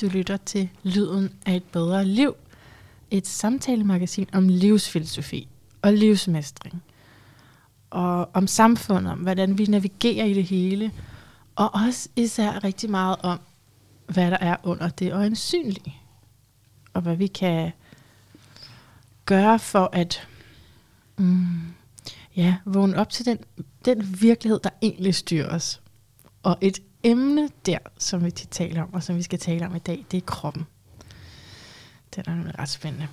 Du lytter til Lyden af et bedre liv. Et samtalemagasin om livsfilosofi og livsmestring. Og om samfundet, om hvordan vi navigerer i det hele. Og også især rigtig meget om, hvad der er under det øjensynlige. Og hvad vi kan gøre for at mm, ja, vågne op til den, den virkelighed, der egentlig styrer os. Og et emne der, som vi tit taler om, og som vi skal tale om i dag, det er kroppen. Det er nemlig ret spændende.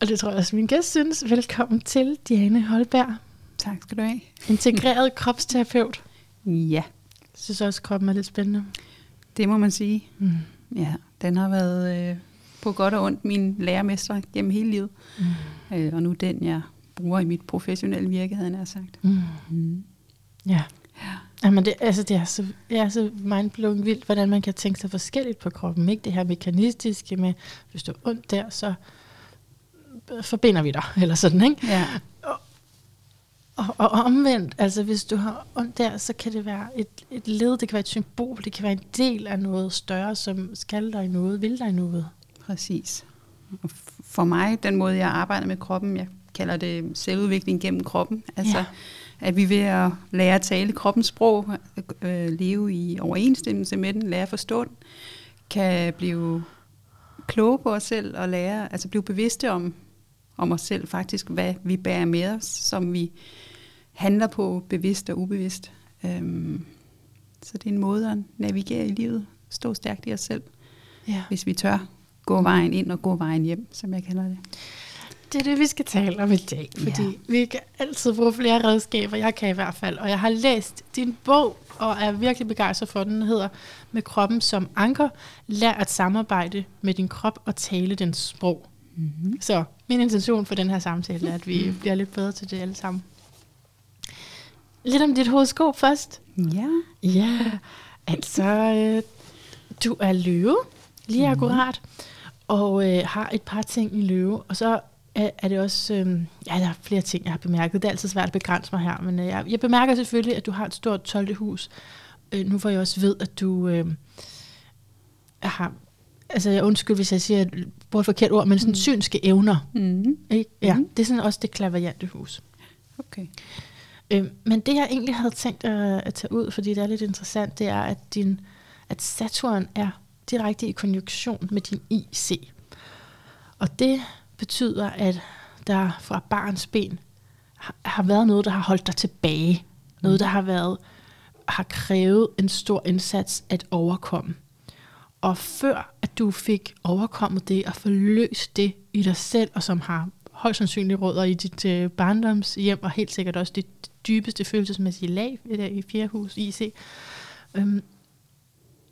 Og det tror jeg også, min gæst synes. Velkommen til Diane Holberg. Tak skal du have. Integreret kropsterapeut. Ja. Jeg synes også, kroppen er lidt spændende. Det må man sige. Mm. Ja, den har været øh, på godt og ondt min lærermester gennem hele livet. Mm. Øh, og nu den, jeg bruger i mit professionelle virke, havde jeg sagt. Mm. Mm. Ja. ja. Jamen det, altså det, er så, det er så mindblowing vildt, hvordan man kan tænke sig forskelligt på kroppen. Ikke det her mekanistiske med, hvis du er ondt der, så forbinder vi dig, eller sådan, ikke? Ja. Og, og, og omvendt, altså hvis du har ondt der, så kan det være et, et led, det kan være et symbol, det kan være en del af noget større, som skal dig noget, vil dig noget. Præcis. For mig, den måde jeg arbejder med kroppen, jeg kalder det selvudvikling gennem kroppen, altså ja. At vi ved at lære at tale kroppens sprog, øh, leve i overensstemmelse med den, lære at forstå den, kan blive kloge på os selv og lære, altså blive bevidste om, om os selv faktisk, hvad vi bærer med os, som vi handler på bevidst og ubevidst. Øhm, så det er en måde at navigere i livet, stå stærkt i os selv, ja. hvis vi tør gå vejen ind og gå vejen hjem, som jeg kalder det. Det er det, vi skal tale om i dag, fordi ja. vi kan altid bruge flere redskaber, jeg kan i hvert fald, og jeg har læst din bog, og er virkelig begejstret for den, den hedder Med kroppen som anker, lær at samarbejde med din krop og tale dens sprog. Mm-hmm. Så min intention for den her samtale er, at vi bliver lidt bedre til det alle sammen. Lidt om dit horoskop først. Ja. Ja, altså, øh, du er løve, lige mm-hmm. akkurat, og øh, har et par ting i løve, og så er, er det også, øh, ja, der er flere ting, jeg har bemærket. Det er altid svært at begrænse mig her, men øh, jeg, jeg bemærker selvfølgelig, at du har et stort 12. hus. Øh, nu får jeg også ved, at du øh, har, altså jeg undskyld, hvis jeg siger, at bruger et forkert ord, men sådan mm. synske evner. Mm. Ikke? Ja, mm. det er sådan også det klaverjante hus. Okay. Øh, men det jeg egentlig havde tænkt at, at tage ud, fordi det er lidt interessant, det er, at, din, at Saturn er direkte i konjunktion med din IC. Og det betyder, at der fra barns ben har været noget, der har holdt dig tilbage. Noget, der har været har krævet en stor indsats at overkomme. Og før at du fik overkommet det og forløst det i dig selv, og som har højst sandsynligt rødder i dit øh, barndomshjem, og helt sikkert også dit dybeste følelsesmæssige lag der i fjerde hus IC. Øhm,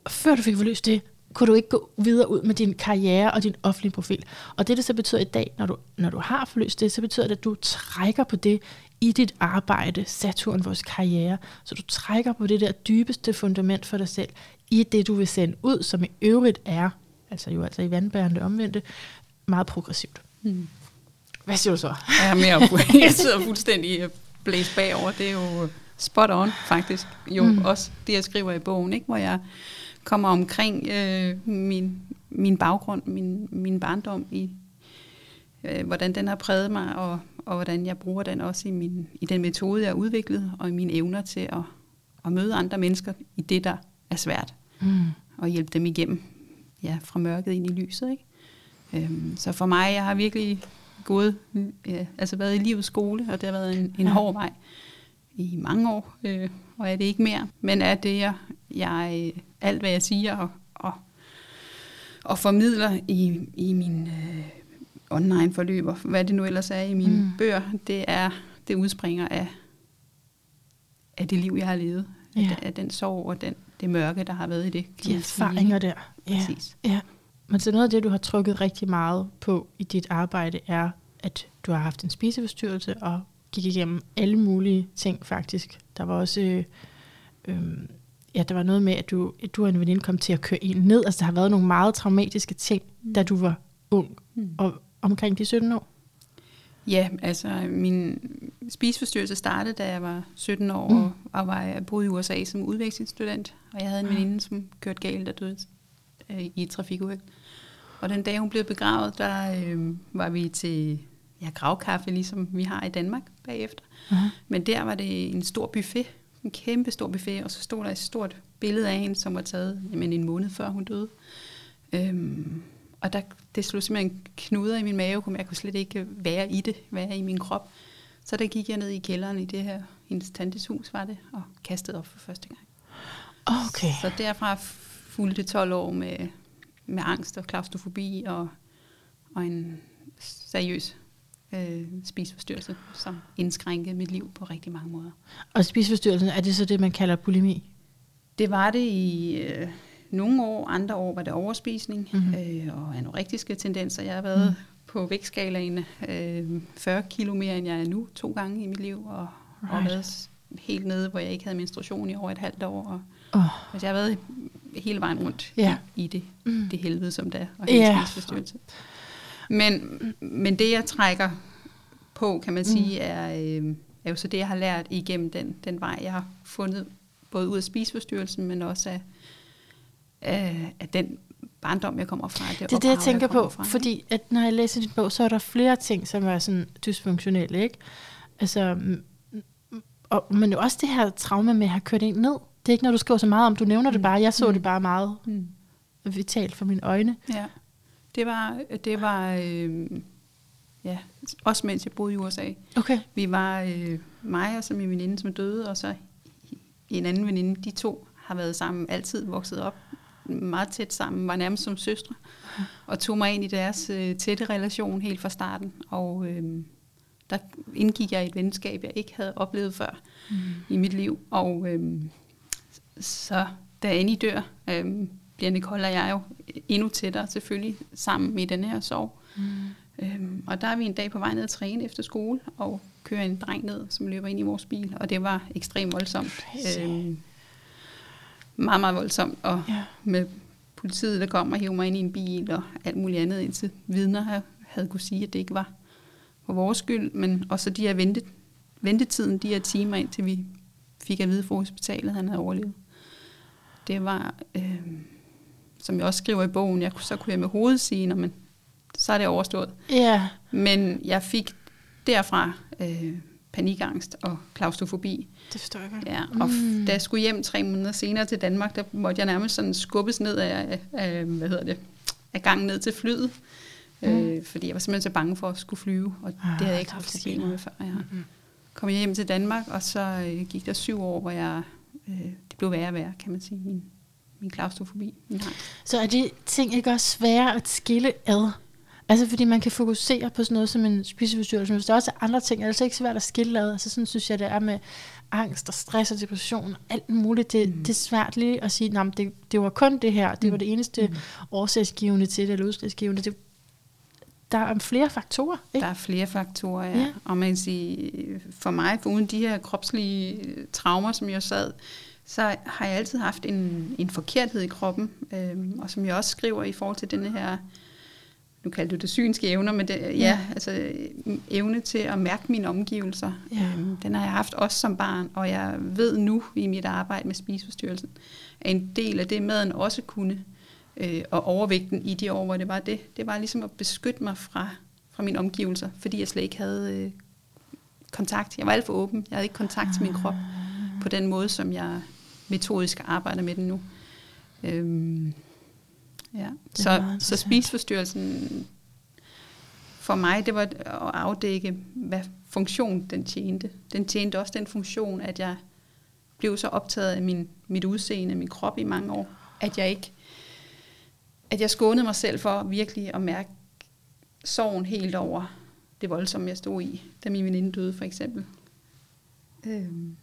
før du fik forløst det, kunne du ikke gå videre ud med din karriere og din offentlige profil. Og det, det så betyder i dag, når du, når du har forløst det, så betyder det, at du trækker på det i dit arbejde, Saturn, vores karriere. Så du trækker på det der dybeste fundament for dig selv, i det, du vil sende ud, som i øvrigt er, altså jo altså i vandbærende omvendte, meget progressivt. Hmm. Hvad siger du så? Ja, mere, jeg sidder fuldstændig blæst bagover. Det er jo spot on, faktisk. Jo, mm. også det, jeg skriver i bogen, ikke? hvor jeg kommer omkring øh, min, min baggrund, min, min barndom, i øh, hvordan den har præget mig, og, og hvordan jeg bruger den også i, min, i den metode, jeg har udviklet, og i mine evner til at, at møde andre mennesker i det, der er svært, mm. og hjælpe dem igennem ja, fra mørket ind i lyset. Ikke? Øhm, så for mig, jeg har virkelig gået, ja, altså været i livets skole, og det har været en, en hård vej i mange år, øh, og er det ikke mere. Men er det, jeg, jeg alt hvad jeg siger og, og, og formidler i, i min øh, online forløb, og hvad det nu ellers er i mine mm. bøger, det er det udspringer af, af det liv, jeg har levet. Ja. Af, af den sorg og den, det mørke, der har været i det. De erfaringer der. Ja. Præcis. Ja. Men så noget af det, du har trukket rigtig meget på i dit arbejde, er, at du har haft en spiseforstyrrelse og gik igennem alle mulige ting faktisk. Der var også, øh, øh, ja, der var noget med, at du, at du og en veninde kom til at køre en ned. Altså der har været nogle meget traumatiske ting, mm. da du var ung, mm. og omkring de 17 år. Ja, altså min spiseforstyrrelse startede, da jeg var 17 år, mm. og, var, jeg boede i USA som udvekslingsstudent, og jeg havde en veninde, som kørte galt og døde øh, i et trafikuheld. Og den dag, hun blev begravet, der øh, var vi til ja, gravkaffe, ligesom vi har i Danmark bagefter. Uh-huh. Men der var det en stor buffet, en kæmpe stor buffet, og så stod der et stort billede af hende, som var taget jamen, en måned før hun døde. Øhm, og der, det slog simpelthen knuder i min mave, jeg kunne slet ikke være i det, være i min krop. Så der gik jeg ned i kælderen i det her, hendes tantes hus var det, og kastede op for første gang. Okay. Så derfra fulgte 12 år med, med angst og klaustrofobi og, og en seriøs øh, spiseforstyrrelse, som indskrænkede mit liv på rigtig mange måder. Og spiseforstyrrelsen, er det så det, man kalder bulimi? Det var det i øh, nogle år, andre år var det overspisning mm-hmm. øh, og anorektiske tendenser. Jeg har været mm. på vægtskalaen øh, 40 kilo mere, end jeg er nu, to gange i mit liv, og, right. og været helt nede, hvor jeg ikke havde menstruation i over et halvt år. Og, oh. altså, jeg har været hele vejen rundt yeah. i, i det, mm. det helvede, som det er, og hele yeah. spiseforstyrrelse. Men, men det, jeg trækker på, kan man sige, mm. er, øh, er jo så det, jeg har lært igennem den, den vej, jeg har fundet, både ud af spiseforstyrrelsen, men også af, af, af den barndom, jeg kommer fra. Det, det er det, jeg tænker jeg på, fra, fordi at når jeg læser din bog, så er der flere ting, som er sådan dysfunktionelle, ikke? Altså, og, men jo også det her traume med at have kørt en ned. Det er ikke noget, du skriver så meget om. Du nævner mm. det bare. Jeg så mm. det bare meget mm. vitalt for mine øjne. Ja. Det var, det var øh, ja, også mens jeg boede i USA. Okay. Vi var øh, mig og så min veninde, som døde, og så en anden veninde. De to har været sammen, altid vokset op meget tæt sammen, var nærmest som søstre, og tog mig ind i deres øh, tætte relation helt fra starten. Og øh, der indgik jeg i et venskab, jeg ikke havde oplevet før mm. i mit liv. Og øh, så da Annie dør, øh, bliver Nicole og jeg jo endnu tættere selvfølgelig sammen i den her sorg. Mm. Øhm, og der er vi en dag på vej ned at træne efter skole, og kører en dreng ned, som løber ind i vores bil, og det var ekstremt voldsomt. Øhm, meget, meget voldsomt, og ja. med politiet, der kom og hævde mig ind i en bil, og alt muligt andet, indtil vidner havde kunne sige, at det ikke var for vores skyld, men også de her vente, ventetiden, de her timer, indtil vi fik at vide fra hospitalet, at han havde overlevet. Det var, øh, som jeg også skriver i bogen, jeg, så kunne jeg med hovedet sige, men så er det overstået. Ja. Men jeg fik derfra øh, panikangst og klaustrofobi. Det forstår jeg godt. Ja, og mm. da jeg skulle hjem tre måneder senere til Danmark, der måtte jeg nærmest sådan skubbes ned af, af hvad hedder det, af gangen ned til flyet. Mm. Øh, fordi jeg var simpelthen så bange for at skulle flyve, og ah, det havde jeg ikke haft problemer med før. Jeg mm. kom hjem til Danmark, og så øh, gik der syv år, hvor jeg, øh, det blev værre og værre, kan man sige, min, min klaustrofobi. Så er de ting ikke også svære at skille ad? Altså fordi man kan fokusere på sådan noget som en spiseforstyrrelse, men hvis der også er andre ting, er det altså ikke svært at skille ad. Altså sådan synes jeg, det er med angst og stress og depression og alt muligt. Det, mm. det er svært lige at sige, at det, det var kun det her, det var det eneste mm. årsagsgivende til det, eller udslagsgivende. Det, der er flere faktorer, ikke? Der er flere faktorer, ja. ja. Og man kan sige, for mig, for uden de her kropslige traumer, som jeg sad, så har jeg altid haft en, en forkerthed i kroppen. Øhm, og som jeg også skriver i forhold til den her nu kalder du det synske evner, men det, ja, ja, altså evne til at mærke mine omgivelser. Ja. Øhm, den har jeg haft også som barn, og jeg ved nu i mit arbejde med spiseforstyrrelsen, at en del af det maden også kunne, øh, og overvægten i de år, hvor det var det, det var ligesom at beskytte mig fra, fra mine omgivelser, fordi jeg slet ikke havde øh, kontakt. Jeg var alt for åben. Jeg havde ikke kontakt til min krop på den måde, som jeg metodisk arbejder med den nu. Øhm, Ja. Så, så spiseforstyrrelsen for mig, det var at afdække, hvad funktion den tjente. Den tjente også den funktion, at jeg blev så optaget af min, mit udseende, min krop i mange år, at jeg ikke, at jeg skånede mig selv for virkelig at mærke sorgen helt over det voldsomme, jeg stod i, da min veninde døde, for eksempel. Øhm.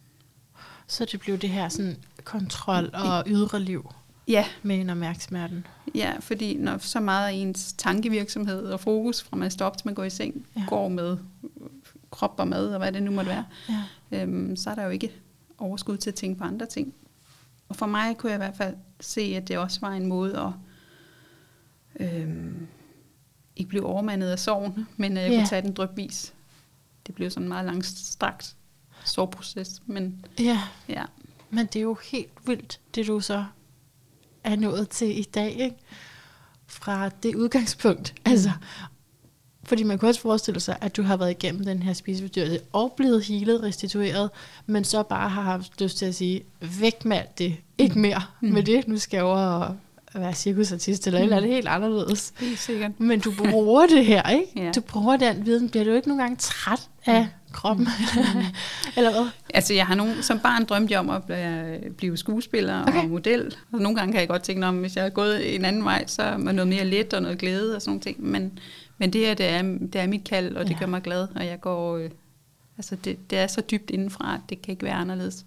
Så det blev det her sådan kontrol og ydre liv? Ja. Med en opmærksomheden. Ja, fordi når så meget af ens tankevirksomhed og fokus fra man står op til man går i seng, ja. går med krop og mad og hvad det nu måtte være, ja. øhm, så er der jo ikke overskud til at tænke på andre ting. Og for mig kunne jeg i hvert fald se, at det også var en måde at øhm, ikke blive overmandet af sorgen, men at jeg ja. kunne tage den drøbvis. Det blev sådan en meget langstrakt sorgproces. Men, ja. ja, men det er jo helt vildt, det du så er nået til i dag, ikke? fra det udgangspunkt. Mm. Altså, fordi man kan også forestille sig, at du har været igennem den her spiseforstyrrelse og blevet healet, restitueret, men så bare har haft lyst til at sige, væk med alt det, ikke mere mm. med det, nu skal jeg over og være cirkusartist, eller mm. eller andet helt anderledes. Helt sikkert. Men du bruger det her, ikke? Ja. Du bruger den viden. Bliver du ikke nogle gange træt af kroppen? Mm. eller hvad? Altså, jeg har nogen, som barn drømte jeg om at blive- skuespiller Okay. og model. Og nogle gange kan jeg godt tænke, om hvis jeg er gået en anden vej, så med noget mere let og noget glæde og sådan nogle ting. Men, men det her, det er, det er mit kald, og det Ja. gør mig glad. Og jeg går... Øh, altså, det, det er så dybt indenfra, at det kan ikke være anderledes.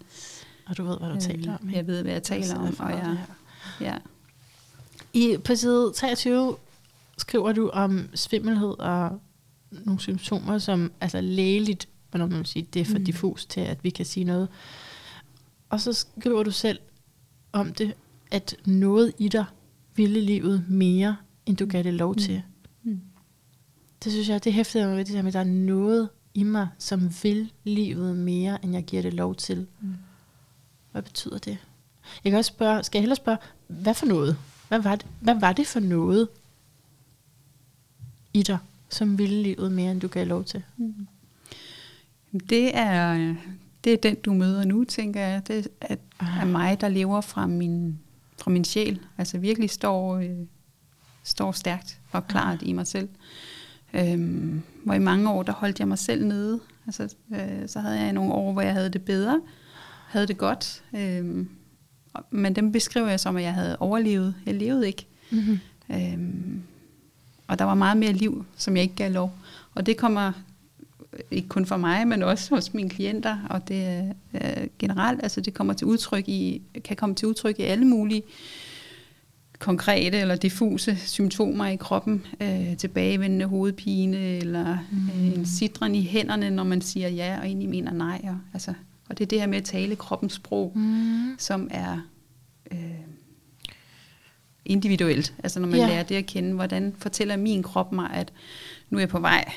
Og du ved, hvad du taler om. ikke? Jeg ved, hvad jeg taler om. Og det jeg, ja. I, på side 23 skriver du om svimmelhed og nogle symptomer, som altså lægeligt, hvordan man sige, det er for mm. Mm. diffus til, at vi kan sige noget. Og så skriver du selv om det, at noget i dig ville livet mere, end du gav det lov til. Mm. Det synes jeg, det hæftede mig ved det der med, at der er noget i mig, som vil livet mere, end jeg giver det lov til. Mm. Hvad betyder det? Jeg kan også spørge, skal jeg hellere spørge, hvad for noget? Hvad var det, hvad var det for noget i dig, som ville livet mere, end du gav lov til? Mm. Det er, det er den, du møder nu, tænker jeg. Det er, Ah. er mig, der lever fra min, fra min sjæl. Altså virkelig står, øh, står stærkt og klart i mig selv. Øhm, hvor i mange år, der holdt jeg mig selv nede. Altså, øh, så havde jeg nogle år, hvor jeg havde det bedre, havde det godt. Øhm, men dem beskriver jeg som, at jeg havde overlevet. Jeg levede ikke. Mm-hmm. Øhm, og der var meget mere liv, som jeg ikke gav lov. Og det kommer ikke kun for mig, men også hos mine klienter, og det er øh, generelt, altså det kommer til udtryk i, kan komme til udtryk i alle mulige konkrete eller diffuse symptomer i kroppen, øh, tilbagevendende hovedpine, eller mm. øh, en sidren i hænderne, når man siger ja, og egentlig mener nej. Og, altså, og det er det her med at tale kroppens sprog, Mm. som er øh, individuelt. Altså når man Ja. lærer det at kende, hvordan fortæller min krop mig, at nu er jeg på vej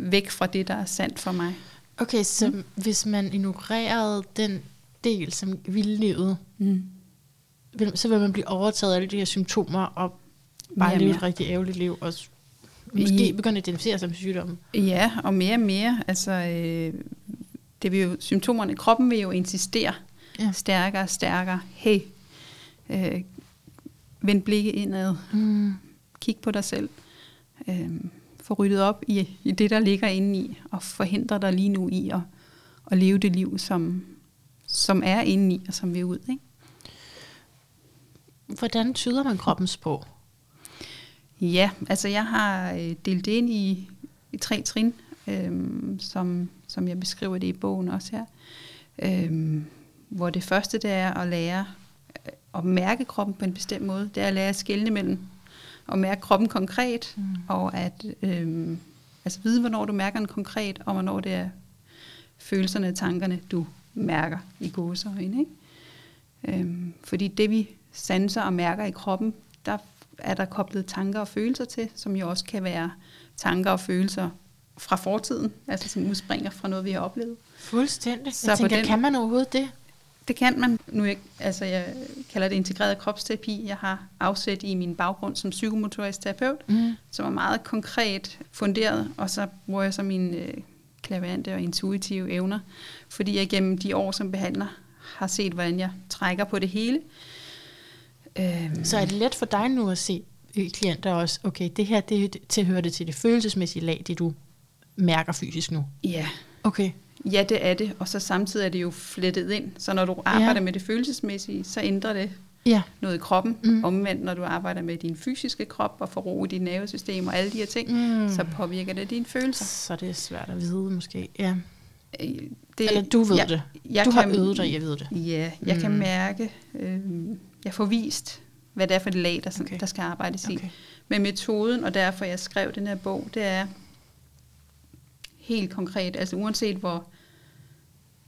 væk fra det, der er sandt for mig. Okay, så mm. hvis man ignorerede den del, som ville livet, Mm. så vil man blive overtaget af alle de her symptomer, og bare og leve et rigtig ærgerligt liv, og måske I- begynde at identificere sig med sygdommen. Ja, og mere og mere. Altså, øh, det vil jo, symptomerne, kroppen vil jo insistere Ja. stærkere og stærkere. Hey, øh, vend blikket indad. Mm. Kig på dig selv. Øh, få ryddet op i, i det, der ligger inde i, og forhindre dig lige nu i at, at leve det liv, som, som er inde i, og som vil ud. Ikke? Hvordan tyder man kroppens sprog? Ja, altså jeg har øh, delt det ind i, i tre trin, øhm, som, som jeg beskriver det i bogen også her. Øhm, hvor det første det er at lære øh, at mærke kroppen på en bestemt måde. Det er at lære at skelne mellem at mærke kroppen konkret, Mm. og at øhm, altså vide, hvornår du mærker den konkret, og hvornår det er følelserne og tankerne, du mærker i gåseøjne. Ikke? Øhm, fordi det, vi sanser og mærker i kroppen, der er der koblet tanker og følelser til, som jo også kan være tanker og følelser fra fortiden, altså som udspringer fra noget, vi har oplevet. Fuldstændig. Så jeg tænker, den- kan man overhovedet det? Det kan man. Nu jeg, altså jeg kalder det integreret kropsterapi. Jeg har afsæt i min baggrund som psykomotorisk terapeut, Mm. som er meget konkret funderet, og så bruger jeg så mine øh, klaverante og intuitive evner, fordi jeg gennem de år som behandler har set, hvordan jeg trækker på det hele. Øhm, Så er det let for dig nu at se i klienter også, okay, det her det tilhører det til det følelsesmæssige lag, det du mærker fysisk nu. ja, Okay. Ja, det er det, og så samtidig er det jo flettet ind, så når du arbejder med det følelsesmæssige, så ændrer det Ja. noget i kroppen. Mm. Omvendt, når du arbejder med din fysiske krop og får ro i dit nervesystem og alle de her ting, Mm. så påvirker det dine følelser. Så det er svært at vide måske. Ja. Øh, Det, Eller du ved jeg, det. Jeg du har kan, øvet dig i at vide det. Ja, jeg mm. kan mærke, øh, jeg får vist, hvad det er for et lag, der, Okay. der skal arbejdes i. Okay. Men metoden, og derfor jeg skrev den her bog, det er helt konkret, altså uanset hvor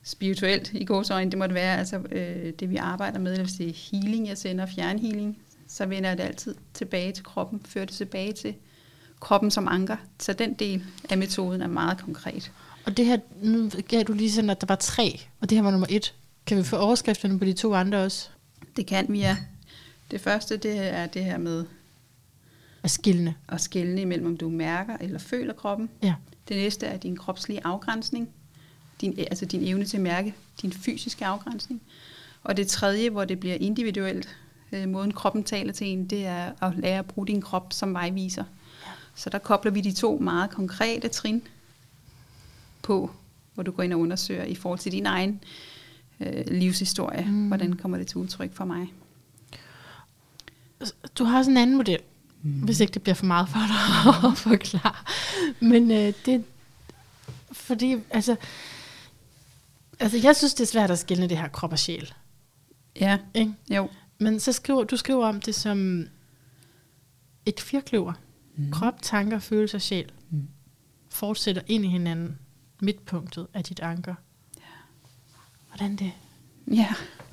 spirituelt i gåsøjne det måtte være, altså øh, det vi arbejder med, det er healing, jeg sender fjernhealing, så vender jeg det altid tilbage til kroppen, fører det tilbage til kroppen som anker. Så den del af metoden er meget konkret. Og det her, nu gav du lige sådan, at der var tre, og det her var nummer et. Kan vi få overskrifterne på de to andre også? Det kan vi, ja. Det første, det er det her med At skille. at skelne imellem, om du mærker eller føler kroppen. Ja. Det næste er din kropslige afgrænsning. Din, altså din evne til at mærke din fysiske afgrænsning. Og det tredje, hvor det bliver individuelt, øh, måden kroppen taler til en, det er at lære at bruge din krop som vejviser. Så der kobler vi de to meget konkrete trin på, hvor du går ind og undersøger i forhold til din egen øh, livshistorie. Mm. Hvordan kommer det til udtryk for mig? Du har også en anden model, mm. hvis ikke det bliver for meget for dig at forklare. Men øh, det fordi, altså, altså, jeg synes, det er svært at skille det her krop og sjæl. Ja, Ikke? jo. Men så skriver, du skriver om det som et firkløver. Mm. Krop, tanker, følelser og sjæl Mm. fortsætter ind i hinanden. Midtpunktet af dit anker. Hvordan det? Ja,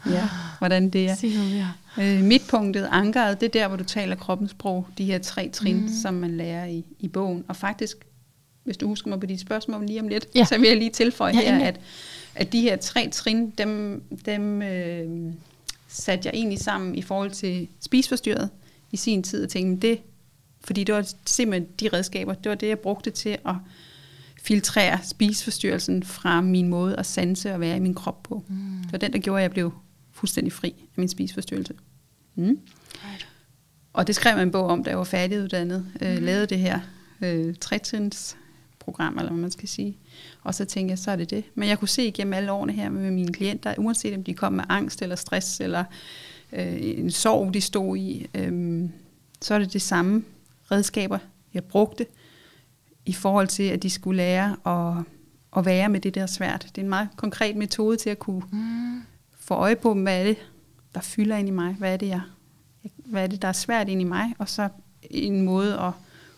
ja. hvordan det er. Sig noget mere. Øh, midtpunktet, ankeret, det er der, hvor du taler kroppens sprog. De her tre trin, mm. som man lærer i, i bogen. Og faktisk, hvis du husker mig på de spørgsmål lige om lidt, Ja. ja. så vil jeg lige tilføje Ja, ja, her, endelig. at, at de her tre trin, dem, dem øh, satte jeg egentlig sammen i forhold til spisforstyrret i sin tid, og tænkte, det, fordi det var simpelthen de redskaber, det var det, jeg brugte til at filtrere spisforstyrrelsen fra min måde at sanse og være i min krop på. Mm. Det var den, der gjorde, at jeg blev fuldstændig fri af min spisforstyrrelse. Mm. Right. Og det skrev jeg en bog om, da jeg var færdiguddannet. Øh, lavede det her øh, trætrins program, eller hvad man skal sige. Og så tænkte jeg, så er det det. Men jeg kunne se igennem alle årene her med mine klienter, uanset om de kom med angst eller stress, eller øh, en sorg, de stod i, øh, så er det det samme redskaber, jeg brugte, i forhold til, at de skulle lære at, at være med det der svært. Det er en meget konkret metode til at kunne Mm. få øje på, hvad er det, der fylder ind i mig? Hvad er det, jeg, hvad er det der er svært ind i mig? Og så en måde at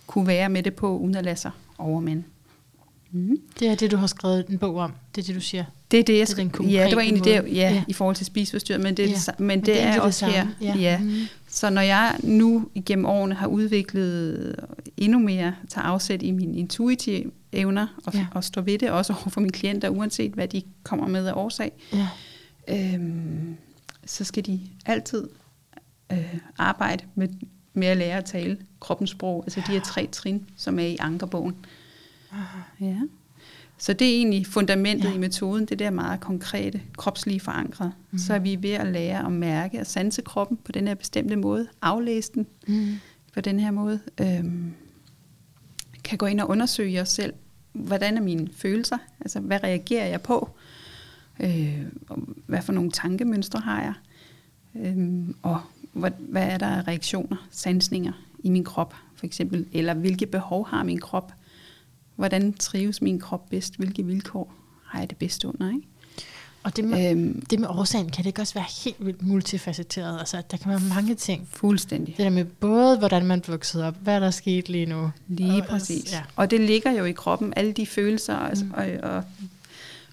kunne være med det på, uden at lade sig overmænde. Mm. Det er det, du har skrevet en bog om. Det er det, du siger. Det er det, jeg Det skrev. Ja, det var egentlig konkrete det, måde. ja, Ja. i forhold til spiseforstyrret, men det, er Ja. det, sa- men det, det er er, egentlig det også her. Ja. Ja. Mhm. Så når jeg nu igennem årene har udviklet endnu mere, tager afsæt i mine intuitive evner, og, ja. og står ved det også over for mine klienter, uanset hvad de kommer med af årsag, Ja. øhm, så skal de altid øh, arbejde med, med at lære at tale kroppens sprog, altså de her tre trin, som er i ankerbogen. Ja. Så det er egentlig fundamentet Ja. i metoden, det der meget konkrete, kropslige forankret. Mm. Så er vi ved at lære at mærke og sanse kroppen på den her bestemte måde, aflæse den Mm. på den her måde, øhm, kan gå ind og undersøge os selv, hvordan er mine følelser, altså hvad reagerer jeg på, øh, hvad for nogle tankemønstre har jeg, øhm, og hvad, hvad er der af reaktioner, sansninger i min krop, for eksempel, eller hvilke behov har min krop, hvordan trives min krop bedst, hvilke vilkår har jeg det bedst under, ikke? Og det med, Øhm, det med årsagen, kan det ikke også være helt vildt multifacetteret? Altså, der kan være mange ting. fuldstændig. Det der med både, hvordan man voksede op, hvad der er sket lige nu. Lige Og- præcis. Ja. Ja. Og det ligger jo i kroppen, alle de følelser og, Mm. og, og,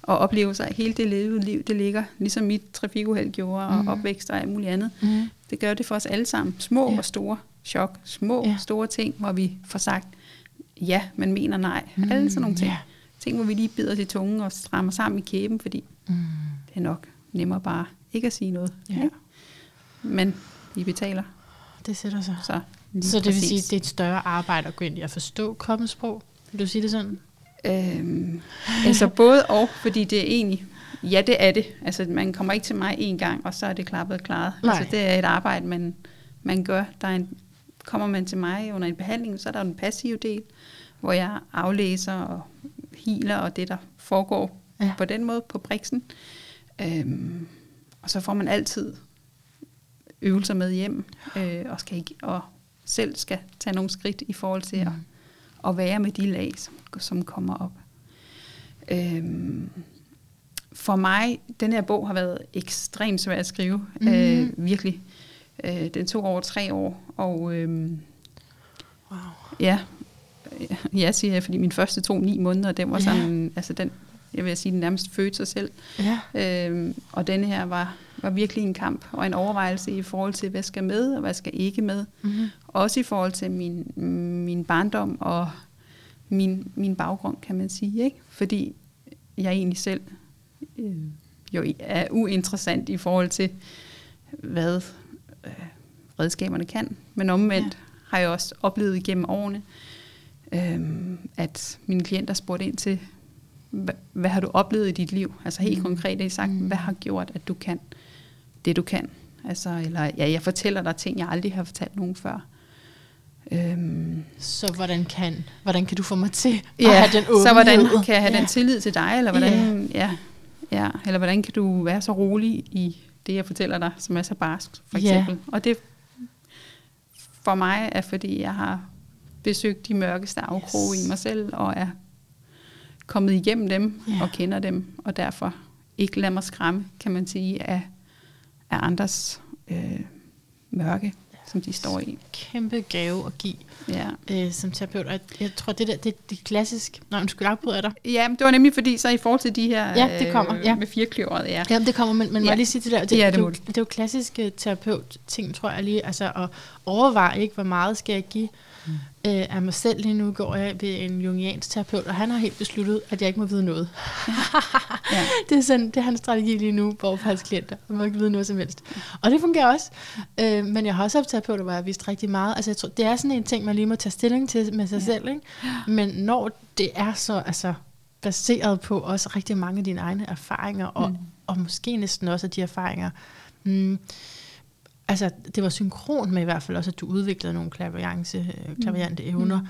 og oplevelser, hele det levede liv, det ligger, ligesom mit trafikuheld gjorde, og Mm. opvækst og alt muligt andet. Mm. Det gør det for os alle sammen. Små Ja. og store chok, små ja. store ting, hvor vi får sagt ja, men mener nej. Mm. Alle sådan nogle ting. ja. Ting, hvor vi lige bider os i tungen og strammer sammen i kæben, fordi Mm. det er nok nemmere bare ikke at sige noget. Ja. Ikke? Men vi betaler, Det sætter sig. så Så det vil sige, at det er et større arbejde at gå ind i at forstå kroppens sprog? Vil du sige det sådan? Øhm, altså både og, fordi det er egentlig, ja det er det. Altså man kommer ikke til mig en gang, og så er det klappet og klaret. Nej. Altså det er et arbejde, man, man gør. Der er en, kommer man til mig under en behandling, så er der den passive del, hvor jeg aflæser og healer og det, der foregår Ja. på den måde på briksen. Øhm, og så får man altid øvelser med hjem, øh, og, skal ikke, og selv skal tage nogle skridt i forhold til mm. at, at være med de lag, som, som kommer op. Øhm, for mig, den her bog har været ekstremt svær at skrive, Mhm. mm. øh, virkelig. Øh, den tog over tre år, og øhm, Wow. ja, ja, siger jeg, fordi min første tog ni måneder, den var Ja. sådan, altså den, jeg vil sige, den nærmest fødte sig selv. Ja. Øhm, og denne her var, var virkelig en kamp og en overvejelse i forhold til, hvad skal med og hvad skal ikke med. Mm-hmm. Også i forhold til min, min barndom og min, min baggrund, kan man sige. Ikke? Fordi jeg egentlig selv øh, jo er uinteressant i forhold til, hvad øh, redskaberne kan. Men omvendt ja. har jeg også oplevet igennem årene, øhm, at mine klienter spurgte ind til, hvad, hvad har du oplevet i dit liv? Altså helt mm. konkret har sagt, mm. hvad har gjort, at du kan det, du kan? Altså, eller ja, jeg fortæller dig ting, jeg aldrig har fortalt nogen før. Øhm, så hvordan kan, hvordan kan du få mig til ja, at have den åbenhed? så hvordan kan jeg have ja. den tillid til dig, eller hvordan, ja. Ja, ja, eller hvordan kan du være så rolig i det, jeg fortæller dig, som er så barsk, for eksempel. Ja. Og det for mig er, fordi jeg har besøgt de mørkeste afkroge yes. i mig selv, og er kommet igennem dem, yeah. og kender dem, og derfor ikke lader mig skræmme, kan man sige, af, af andres øh, mørke som de står i. Kæmpe gave at give ja. øh, som terapeut. Og jeg tror, det der, det, det er klassisk. Nå, du skulle afbryde dig. Ja, det var nemlig fordi, så i forhold til de her ja, det kommer, ja. Øh, med firkløveret, ja. Ja, det kommer, men, men ja. må jeg lige sige det der? Det, ja, det, det, det, det er jo klassisk terapeut-ting, tror jeg lige. Altså at overveje, ikke, hvor meget skal jeg give Mm. Øh, af mig selv lige nu går jeg ved en jungiansk terapeut, og han har helt besluttet, at jeg ikke må vide noget. ja. det, er sådan, det er hans strategi lige nu for hans klienter. Jeg må ikke vide noget som helst. Og det fungerer også. Øh, men jeg har også haft terapeuter, hvor jeg har vist rigtig meget. Altså, jeg tror, det er sådan en ting, man lige må tage stilling til med sig ja. selv. Ikke? Men når det er så altså, baseret på også rigtig mange af dine egne erfaringer, og, mm. og måske næsten også af de erfaringer, mm, altså, det var synkron med i hvert fald også, at du udviklede nogle klaviance, øh, klaviante mm. evner, mm.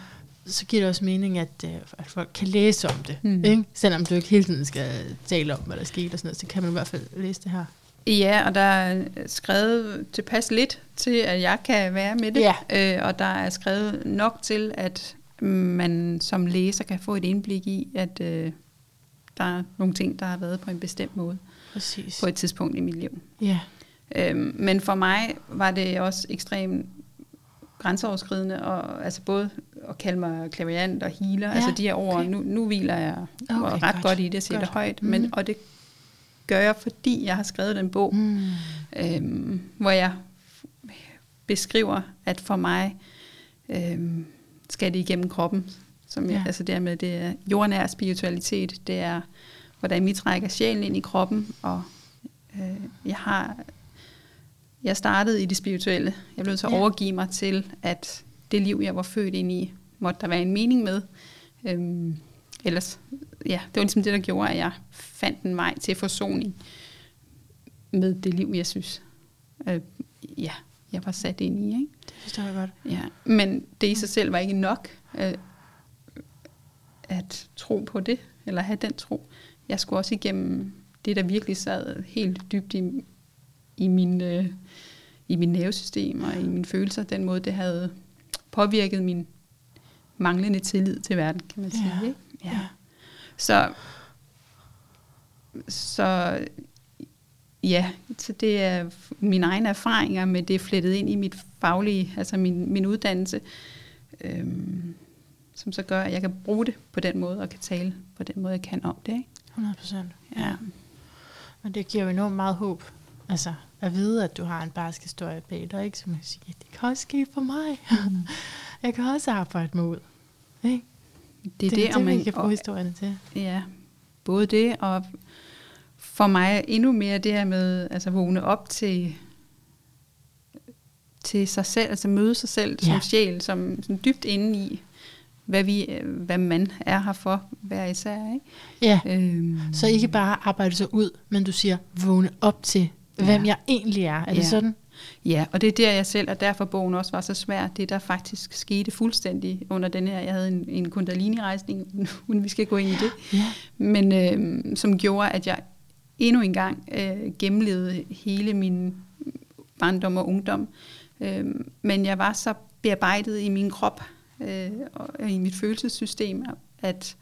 så giver det også mening, at, øh, at folk kan læse om det. Mm. Ikke? Selvom du ikke hele tiden skal tale om, hvad der skete og sådan noget, så kan man i hvert fald læse det her. Ja, og der er skrevet tilpas lidt til, at jeg kan være med det. Ja. Øh, og der er skrevet nok til, at man som læser kan få et indblik i, at øh, der er nogle ting, der har været på en bestemt måde. Præcis. På et tidspunkt i mit liv. Ja. Øhm, men for mig var det også ekstremt grænseoverskridende, og altså både at kalde mig klaviant og healer, ja, altså de her ord, okay. nu, nu hviler jeg okay, ret godt. godt i det, siger det højt, mm. men, og det gør jeg, fordi jeg har skrevet den bog, mm. øhm, hvor jeg beskriver, at for mig øhm, skal det igennem kroppen, som jeg, ja. altså dermed det er jordnær spiritualitet, det er, hvordan vi trækker sjælen ind i kroppen, og øh, jeg har jeg startede i det spirituelle. Jeg blev så ja. overgive mig til, at det liv, jeg var født ind i, måtte der være en mening med. Øhm, ellers, ja, det var ligesom det, der gjorde, at jeg fandt en vej til forsoning med det liv, jeg synes, øh, ja, jeg var sat ind i. Ikke? Det forstår jeg godt. Ja, men det i sig selv var ikke nok øh, at tro på det, eller have den tro. Jeg skulle også igennem det, der virkelig sad helt dybt i, i min, øh, i min nervesystem og i mine følelser, den måde, det havde påvirket min manglende tillid til verden, kan man sige. Ja. Ikke? Ja. Så, så ja, så det er mine egne erfaringer med det flettet ind i mit faglige, altså min, min uddannelse, øhm, som så gør, at jeg kan bruge det på den måde, og kan tale på den måde, jeg kan om det. Ikke? 100 procent. Ja. Men det giver jo enormt meget håb Altså, at vide, at du har en barsk historie bag dig, ikke? Så man kan sige, det kan også ske for mig. Mm. jeg kan også arbejde mod. Ikke? Det er det, det, det og man kan bruge historierne til. Ja, både det, og for mig endnu mere det her med altså vågne op til til sig selv, altså møde sig selv ja. som sjæl, som, som dybt inde i, hvad, vi, hvad man er her for, hver især. Ikke? Ja, øhm. så ikke bare arbejde sig ud, men du siger, vågne op til hvem jeg egentlig er. Er ja. det sådan? Ja, og det er der, jeg selv, og derfor bogen også var så svær. Det, der faktisk skete fuldstændig under den her, jeg havde en, en kundalini-rejsning, uden vi skal gå ind i det, ja. men øh, som gjorde, at jeg endnu en gang øh, gennemlevede hele min barndom og ungdom. Øh, men jeg var så bearbejdet i min krop øh, og i mit følelsessystem, at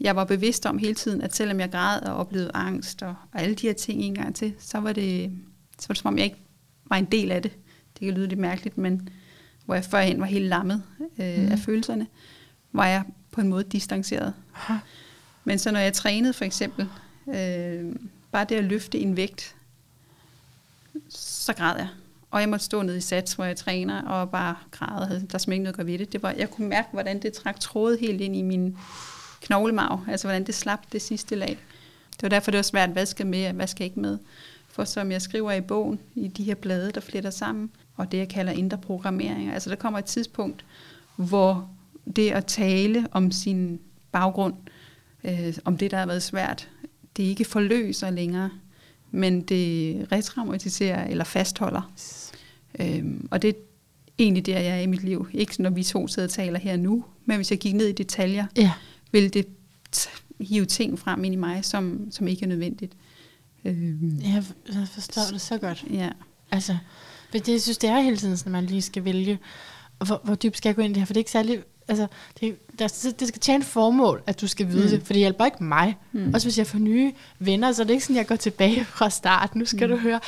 jeg var bevidst om hele tiden, at selvom jeg græd og oplevede angst og, og alle de her ting en gang til, så var, det, så var det som om, jeg ikke var en del af det. Det kan lyde lidt mærkeligt, men hvor jeg førhen var helt lammet øh, mm. af følelserne, var jeg på en måde distanceret. Aha. Men så når jeg trænede for eksempel, øh, bare det at løfte en vægt, så græd jeg. Og jeg måtte stå nede i sats, hvor jeg træner, og bare græde. Der er ikke noget at gøre ved det. det var, jeg kunne mærke, hvordan det trak trådet helt ind i min knoglemarv, altså hvordan det slap det sidste lag. Det var derfor, det var svært, hvad skal med, hvad skal ikke med. For som jeg skriver i bogen, i de her blade, der fletter sammen, og det, jeg kalder indre programmering. Altså der kommer et tidspunkt, hvor det at tale om sin baggrund, øh, om det, der har været svært, det ikke forløser længere, men det retraumatiserer eller fastholder. Øhm, og det er egentlig der, jeg er i mit liv. Ikke når vi to sidder og taler her nu, men hvis jeg gik ned i detaljer, Ja vil det hive ting frem ind i mig, som, som ikke er nødvendigt. Øhm, Jeg, jeg forstår det så godt. ja. Altså, det, jeg synes, det er hele tiden, at man lige skal vælge, hvor, hvor dybt skal jeg gå ind i det her, for det er ikke særlig, altså, det, der, det skal tjene formål, at du skal vide Mm. mm. det, for det hjælper ikke mig. Mm. Mm. Også hvis jeg får nye venner, så er det ikke sådan, at jeg går tilbage fra start. Nu skal mm. du høre,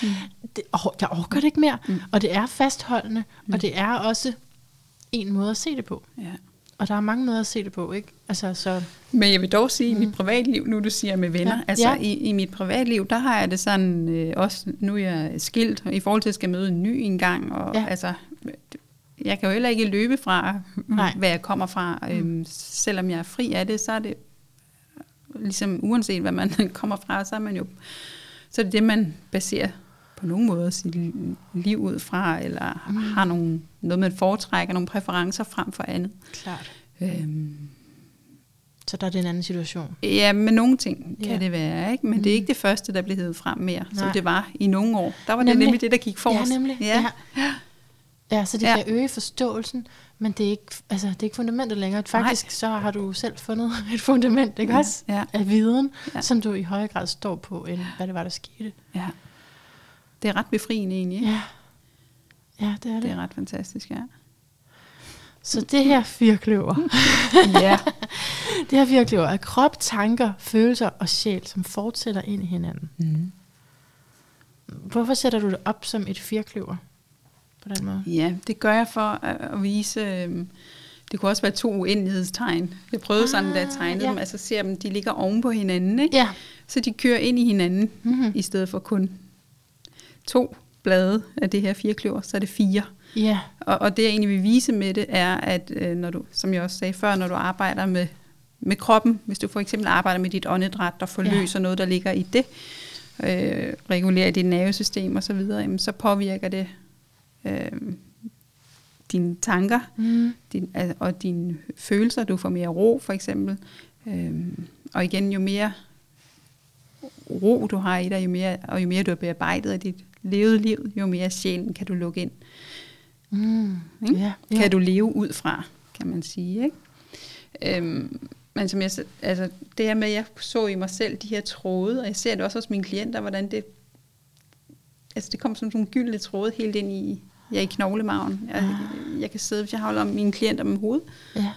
det, oh, jeg orker det ikke mere. Mm. Mm. Og det er fastholdende, Mm. mm. og det er også en måde at se det på. ja. Og der er mange måder at se det på, ikke? Altså, så, Men jeg vil dog sige, at i mit privatliv, nu du siger med venner, ja. Altså Ja. i, i mit privatliv, der har jeg det sådan, øh, også nu er jeg skilt, i forhold til at jeg skal møde en ny engang, og. Ja. altså, jeg kan jo heller ikke løbe fra, Nej. hvad jeg kommer fra. Mm. Øhm, selvom jeg er fri af det, så er det ligesom uanset hvad man kommer fra, så er man jo, så er det det, man baserer på nogen måde sit li- liv ud fra, eller mm. har nogle, noget, man foretrækker, nogle præferencer frem for andet. klart. Øhm, Så der er det en anden situation. Ja, med nogle ting kan Ja. det være, ikke? men mm. det er ikke det første, der blev hævet frem mere, som Nej. det var i nogle år. Der var det Nemlig. nemlig det, der gik forrest. Ja, nemlig. Ja. Ja. Ja, så det Ja. ja. kan øge forståelsen, men det er ikke, altså, det er ikke fundamentet længere. Faktisk Nej. så har du selv fundet et fundament, ikke også? Ja. Af viden, Ja. ja. som du i højere grad står på, end hvad det var, der skete. ja. Det er ret befriende egentlig. Ikke? Ja, ja det er det. Det er ret fantastisk, ja. Så det her firkløver, ja. det her firkløver er krop, tanker, følelser og sjæl, som fortsætter ind i hinanden. Mm. Hvorfor sætter du det op som et firkløver på den måde? Ja, det gør jeg for at, vise... øhm, Det kunne også være to uendelighedstegn. Jeg prøvede sådan, da jeg Ah, tegnede ja. dem, altså ser dem, de ligger oven på hinanden, ikke? Ja. Så de kører ind i hinanden, Mhm. i stedet for kun to blade af det her firkløver, så er det fire. Ja. Og, og det jeg egentlig vil vise med det er, at øh, når du, som jeg også sagde før, når du arbejder med, med kroppen, hvis du for eksempel arbejder med dit åndedræt, der forløser ja. noget, der ligger i det, øh, regulerer dit nervesystem osv., så, videre, jamen, så påvirker det øh, dine tanker Mm. din, og dine følelser. Du får mere ro, for eksempel. Øh, og igen, jo mere ro du har i dig, jo mere, og jo mere du har bearbejdet af dit levede liv, jo mere sjælen kan du lukke ind. Mm. Ikke? Ja. kan du leve ud fra, kan man sige. Ikke? Øhm, men som jeg, altså, det her med, at jeg så i mig selv de her tråde, og jeg ser det også hos mine klienter, hvordan det, altså det kom som sådan nogle gyldne tråde helt ind i, ja, i knoglemagen. Jeg, jeg kan sidde, hvis jeg holder mine klienter med hovedet, Ja.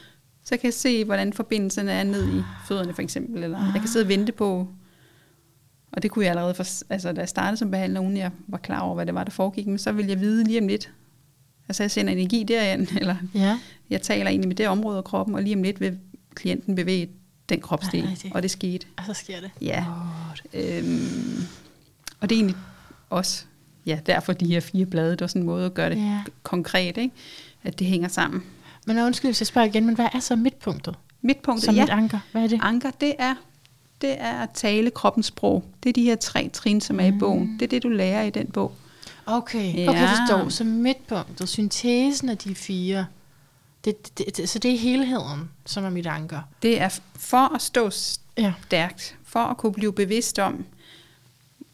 så kan jeg se, hvordan forbindelsen er ned i fødderne for eksempel, eller jeg kan sidde og vente på, og det kunne jeg allerede, for, altså da jeg startede som behandler, uden jeg var klar over, hvad det var, der foregik, men så ville jeg vide lige om lidt, altså jeg sender energi derind, eller Ja. jeg taler egentlig med det område af kroppen, og lige om lidt vil klienten bevæge den Er kropsdel, det rigtigt? og det skete. Og så sker det. Ja. Godt. Øhm, og det er egentlig også, ja, derfor de her fire blade, det var sådan en måde at gøre det Ja. konkret, ikke? at det hænger sammen. Men undskyld, hvis jeg spørger igen, men hvad er så midtpunktet? Midtpunktet, Som ja, et anker. Hvad er det? anker, det er, det er at tale kroppens sprog. Det er de her tre trin, som er i bogen. Det er det, du lærer i den bog. Okay, Ja. okay, det står som midtpunktet, syntesen af de fire. Det, det, det, så det er helheden, som er mit anker. Det er for at stå stærkt, for at kunne blive bevidst om,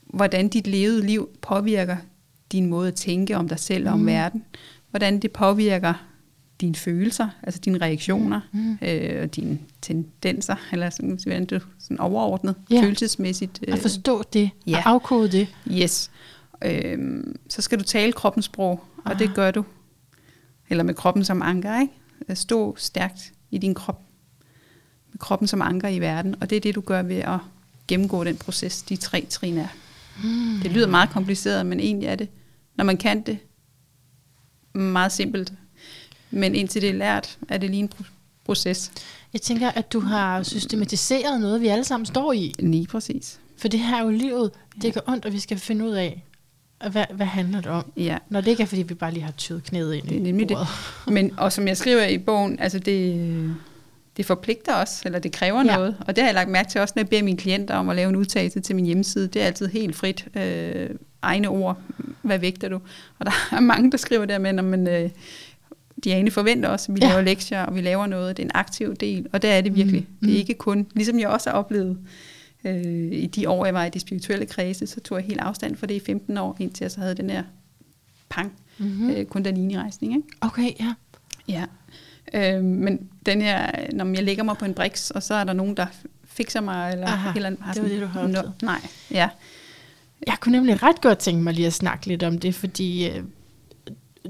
hvordan dit levede liv påvirker din måde at tænke om dig selv og om Mm. verden. Hvordan det påvirker dine følelser, altså dine reaktioner Mm. øh, og dine tendenser, eller sådan, hvordan du sådan overordnet, Ja. følelsesmæssigt. At forstå det, ja. og afkode det. Yes. Øhm, så skal du tale kroppens sprog, og Ah. det gør du. Eller med kroppen som anker, ikke? Stå stærkt i din krop. Med kroppen som anker i verden. Og det er det, du gør ved at gennemgå den proces, de tre trin er. Mm. Det lyder meget kompliceret, men egentlig er det, når man kan det, meget simpelt. Men indtil det er lært, er det lige en pro- proces. Jeg tænker, at du har systematiseret noget, vi alle sammen står i. Lige præcis. For det her er jo livet. Det går ondt, og vi skal finde ud af, hvad, hvad handler det om. Ja. Når det ikke er, fordi vi bare lige har tyret knæet ind Det er nemlig det. bordet. Men, og som jeg skriver i bogen, altså det, det forpligter os, eller det kræver Ja. noget. Og det har jeg lagt mærke til også, når jeg beder mine klienter om at lave en udtalelse til min hjemmeside. Det er altid helt frit. Øh, egne ord, hvad vægter du? Og der er mange, der skriver der med, men øh, Diane forventer os, at vi Ja. laver lektier, og vi laver noget, det er en aktiv del, og det er det virkelig. Mm. Mm. Det er Mm. ikke kun, ligesom jeg også har oplevet, øh, i de år, jeg var i de spirituelle kredse, så tog jeg helt afstand for det i 15 år, indtil jeg så havde den her pang, Mm-hmm. mm. øh, kundalini-rejsning, ikke? Okay, ja. Ja. Øh, men den her, når jeg lægger mig på en briks, og så er der nogen, der fikser mig, eller Aha, eller det var det, du har. Nej, ja. Jeg kunne nemlig ret godt tænke mig lige at snakke lidt om det, fordi øh,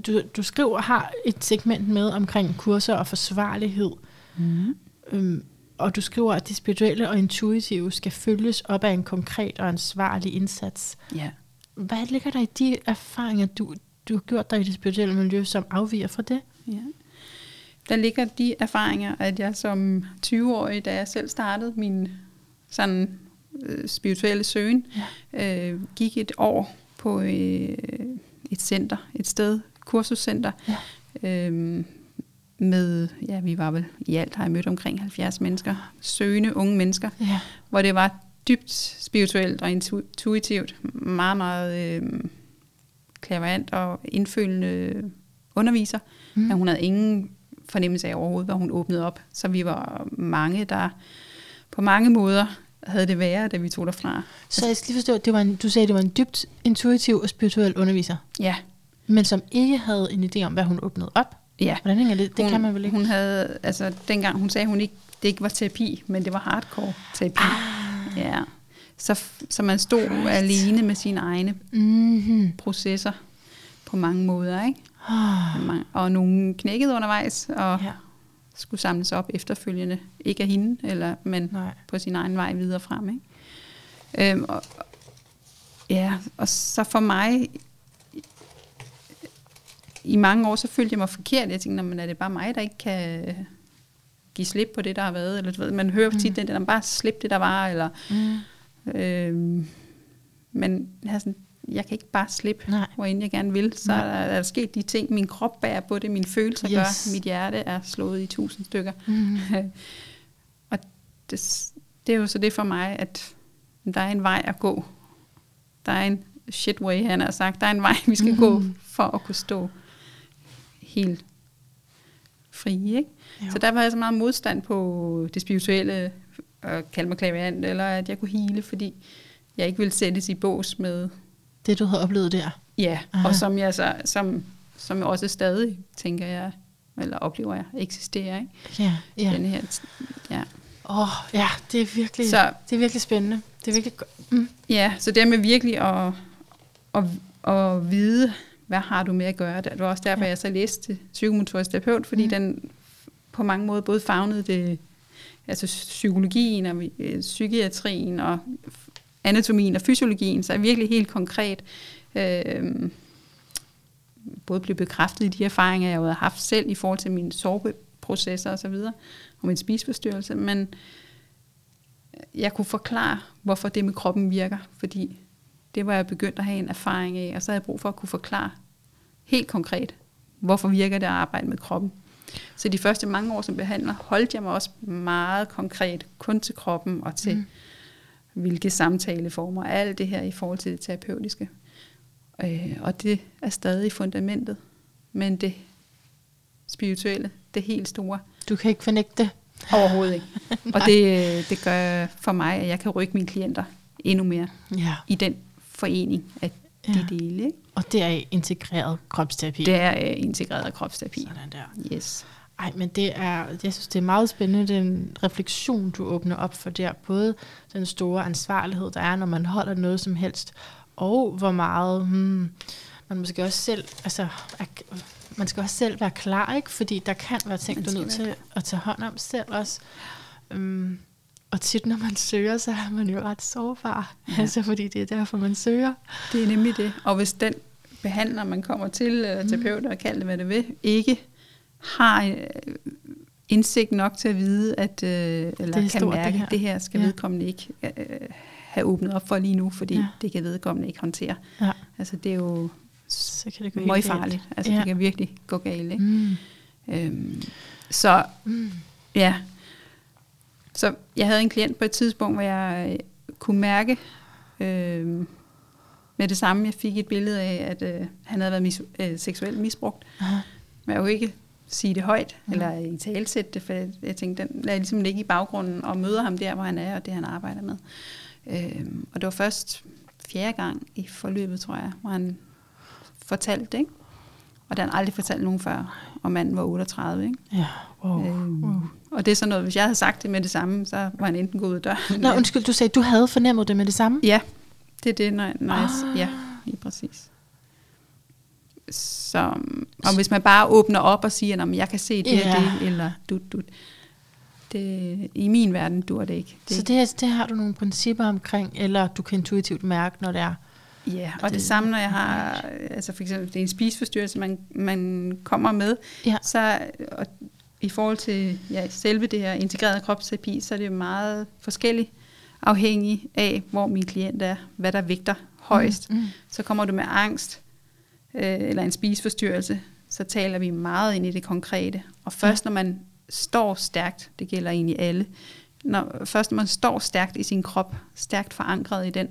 du, du skriver, har et segment med omkring kurser og forsvarlighed. Mm. Øhm, og du skriver, at det spirituelle og intuitive skal følges op af en konkret og ansvarlig indsats. Ja. Hvad ligger der i de erfaringer, du, du har gjort dig i det spirituelle miljø, som afviger fra det? Ja. Der ligger de erfaringer, at jeg som 20-årig, da jeg selv startede min sådan øh, spirituelle søgen, ja. øh, gik et år på øh, et center, et sted, kursuscenter, Ja. øh, med, ja, vi var vel i alt, har jeg mødt omkring 70 mennesker, søgende unge mennesker, Ja. hvor det var dybt spirituelt og intuitivt, meget, meget øh, klaverant og indfølende underviser, Mm. men hun havde ingen fornemmelse af overhovedet, hvad hun åbnede op. Så vi var mange, der på mange måder havde det værre, da vi tog derfra. Så jeg skal lige forstå, det var en, du sagde, det var en dybt intuitiv og spirituel underviser, Ja, men som ikke havde en idé om, hvad hun åbnede op. ja. Hvordan hænger det? Det hun, kan man vel ikke? Hun havde, altså dengang hun sagde, hun ikke, det ikke var terapi, men det var hardcore terapi. Ah. Ja. Så, så man stod Right. alene med sine egne Mm-hmm. processer på mange måder, ikke? Mange- Og nogle knækkede undervejs, og ja. skulle samles op efterfølgende. Ikke af hende, eller, men Nej. på sin egen vej videre frem. Ikke? Øhm, og, ja, og så for mig, i mange år, så følte jeg mig forkert. Jeg tænkte, "Nå, men er det bare mig, der ikke kan give slip på det, der har været? Eller, du ved, man hører tit den der, bare slip det, der var. Eller, Mm. øhm, men jeg, sådan, jeg kan ikke bare slippe, Nej. hvor end jeg gerne vil. Så er der, er der sket de ting, min krop bærer på det, mine følelser Yes. gør, mit hjerte er slået i tusind stykker. Mm. og det, det er jo så det for mig, at der er en vej at gå. Der er en shit way, han har sagt. Der er en vej, vi skal mm. gå for at kunne stå helt fri. Ikke? Jo. Så der var jeg så meget modstand på det spirituelle, at kalde mig klaverant, eller at jeg kunne hele, fordi jeg ikke ville sættes i bås med, Det, du havde oplevet der. ja, Aha. og som jeg så, som, som jeg også stadig, tænker jeg, eller oplever jeg, eksisterer, ikke? Ja, ja. Den her, ja. Åh, oh, ja, det er virkelig, Så det er virkelig spændende. Det er virkelig mm. Ja, så det med virkelig at, at, at vide, hvad har du med at gøre. Det var også derfor, Ja. jeg så læste psykomotorisk terapeut, fordi Mm. den på mange måder både fagnede det, altså psykologien og øh, psykiatrien og anatomien og fysiologien, så er virkelig helt konkret øh, både blev bekræftet i de erfaringer, jeg havde haft selv i forhold til mine soveprocesser osv., og min spiseforstyrrelse, men jeg kunne forklare, hvorfor det med kroppen virker, fordi det var jeg begyndt at have en erfaring af, og så havde jeg brug for at kunne forklare helt konkret, hvorfor virker det at arbejde med kroppen. Så de første mange år som behandler, holdt jeg mig også meget konkret kun til kroppen og til Mm. hvilke samtaleformer, alt det her i forhold til det terapeutiske. Øh, og det er stadig fundamentet, men det spirituelle, det helt store, Du kan ikke fornægte det. overhovedet ikke. og det, det gør for mig, at jeg kan rykke mine klienter endnu mere Ja. i den forening af de Ja. dele. Ikke? Og det er integreret kropsterapi. Det er øh, integreret kropsterapi. Sådan der. Yes. Ej, men det er, jeg synes, det er meget spændende, den refleksion, du åbner op for der. Både den store ansvarlighed, der er, når man holder noget som helst, og hvor meget hmm, man måske også selv, altså, er, man skal også selv være klar, ikke? Fordi der kan være ting, du er nødt til at tage hånd om selv også. Um, og tit, når man søger, så er man jo ret sårbar. Ja. Altså, fordi det er derfor, man søger. Det er nemlig det. Og hvis den behandler, man kommer til, uh, terapeut og kald det, hvad det vil, ikke har øh, indsigt nok til at vide, at, øh, eller Det kan stort, det mærke, her. at det her skal Ja. vedkommende ikke øh, have åbnet op for lige nu, fordi Ja. det kan vedkommende ikke håndtere. Ja. Altså det er jo Så kan det gå meget farligt. Altså Ja. det kan virkelig gå galt. Ikke? Mm. Øhm, så Mm. ja, så jeg havde en klient på et tidspunkt, hvor jeg øh, kunne mærke, øh, med det samme, jeg fik et billede af, at øh, han havde været mis- øh, seksuelt misbrugt. Aha. Men jeg kunne ikke sige det højt, mm. eller i talsætte det, for jeg, jeg tænkte, den lader jeg ligesom ligge i baggrunden og møder ham der, hvor han er, og det han arbejder med. Øhm, og det var først fjerde gang i forløbet, tror jeg, hvor han fortalte det, ikke? Og det har han aldrig fortalt nogen før, og manden var 38, ikke? Ja, wow. Øhm, wow. Og det er sådan noget, hvis jeg havde sagt det med det samme, så var han enten gået ud af døren. Nå, undskyld, du sagde, du havde fornemmet det med det samme? Ja, det er det, når, når jeg, Ah. ja, lige præcis. Så, og hvis man bare åbner op og siger, at jeg kan se det Ja. det, eller dut, dut, det, i min verden dur det ikke. Det, Så det, det har du nogle principper omkring, eller du kan intuitivt mærke, når det er. Ja, og det, det- det samme, når jeg har, altså for eksempel, det er en spiseforstyrrelse, man, man kommer med, Ja. så og i forhold til ja, selve det her integrerede kropsterapi, så er det meget forskelligt afhængig af, hvor min klient er, hvad der vægter højst. Mm, mm. Så kommer du med angst øh, eller en spiseforstyrrelse, så taler vi meget ind i det konkrete. Og først når man står stærkt, det gælder egentlig alle, når, først når man står stærkt i sin krop, stærkt forankret i den,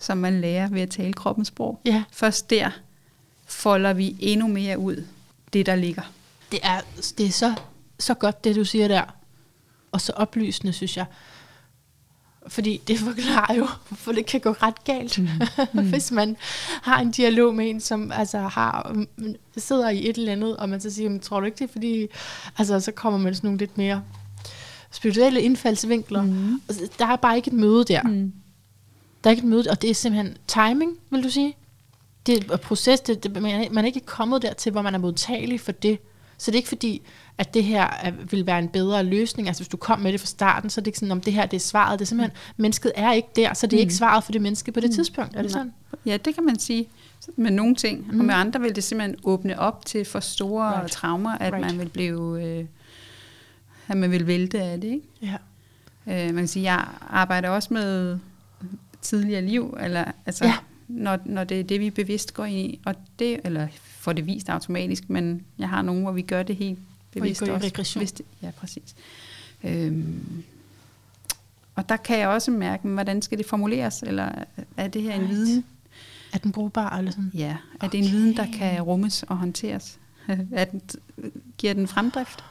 som man lærer ved at tale kroppens sprog, Ja, først der folder vi endnu mere ud det, der ligger. det er, det er så, så godt, det du siger der. Og så oplysende, synes jeg. Fordi det forklarer jo, for det kan gå ret galt, mm. hvis man har en dialog med en, som altså har, mm, sidder i et eller andet, og man så siger, tror du ikke det, er fordi, altså så kommer man sådan nogle lidt mere spirituelle indfaldsvinkler. Mm. Der er bare ikke et møde der. Mm. Der er ikke et møde, og det er simpelthen timing, vil du sige? Det er proces, det, det, man, er, man er ikke kommet dertil, hvor man er modtagelig for det. Så det er ikke fordi, at det her er, vil være en bedre løsning. Altså hvis du kom med det fra starten, så er det ikke sådan, om det her det er svaret. Det er simpelthen, mm. mennesket er ikke der, så det er Mm. ikke svaret for det menneske på det tidspunkt. Er det sådan? Ja, det kan man sige med nogle ting. Mm. Og med andre vil det simpelthen åbne op til for store Right. traumer, at right. man vil blive... Øh, at man vil vælte af det, ikke? Ja. Øh, man kan sige, jeg arbejder også med tidligere liv, eller altså, Ja. når, når det er det, vi bevidst går ind i, og det, eller får det vist automatisk, men jeg har nogle, hvor vi gør det helt Hvor I bevidst går i regression. Det, ja, præcis. Øhm, og der kan jeg også mærke, hvordan skal det formuleres, eller er det her en Right. viden, Er den brugbar? Eller sådan? Ja, er det en viden, der Okay. kan rummes og håndteres? er den, giver den fremdrift?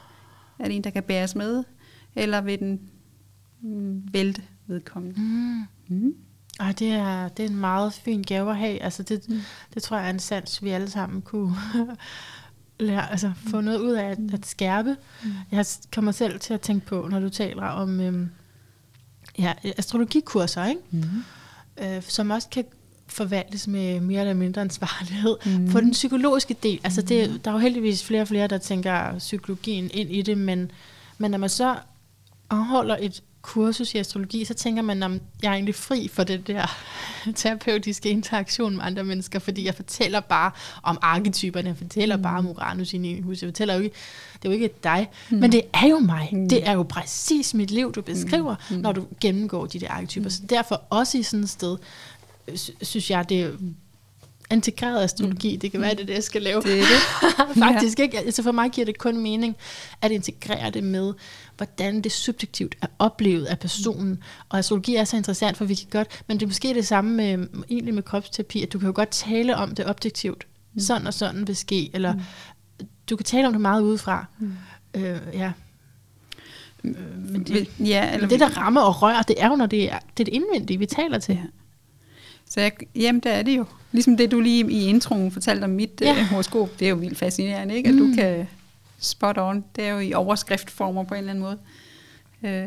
Er det en, der kan bæres med? Eller vil den mm, vælte vedkommende? Mm. Mm. Ej, det er, det er en meget fin gave at have. Altså det, mm. det tror jeg er en sans, vi alle sammen kunne lære, altså få noget ud af at, at skærpe. Mm. Jeg kommer selv til at tænke på, når du taler om øhm, ja, astrologikurser, ikke? Mm. Øh, som også kan forvaltes med mere eller mindre ansvarlighed. Mm. På den psykologiske del, altså det, der er jo heldigvis flere og flere, der tænker psykologien ind i det, men, men når man så afholder et kursus i astrologi, så tænker man, at jeg er egentlig fri for det der terapeutiske interaktion med andre mennesker, fordi jeg fortæller bare om arketyperne, jeg fortæller mm. bare om Uranus i huset, jeg fortæller jo ikke, det er jo ikke dig, mm. men det er jo mig. Mm. Det er jo præcis mit liv, du beskriver, mm. når du gennemgår de der arketyper. Mm. Så derfor også i sådan et sted, sy- synes jeg, det er integreret astrologi, det kan være, det er det, jeg skal lave. Det er det. Faktisk ikke. Altså for mig giver det kun mening at integrere det med, hvordan det subjektivt er oplevet af personen. Og astrologi er så interessant, for vi kan godt, men det er måske det samme med, egentlig med kropsterapi, at du kan jo godt tale om det objektivt. Sådan og sådan vil ske, eller du kan tale om det meget udefra. Øh, ja. Øh, men det, ja, eller men det, der rammer og rører, det er jo, når det er det, er det indvendige, vi taler til. Ja. Så jeg, jamen, det er det jo. Ligesom det, du lige i introen fortalte om mit Ja. uh, horoskop, det er jo vildt fascinerende, ikke? At Mm. du kan spot on. Det er jo i overskriftformer på en eller anden måde.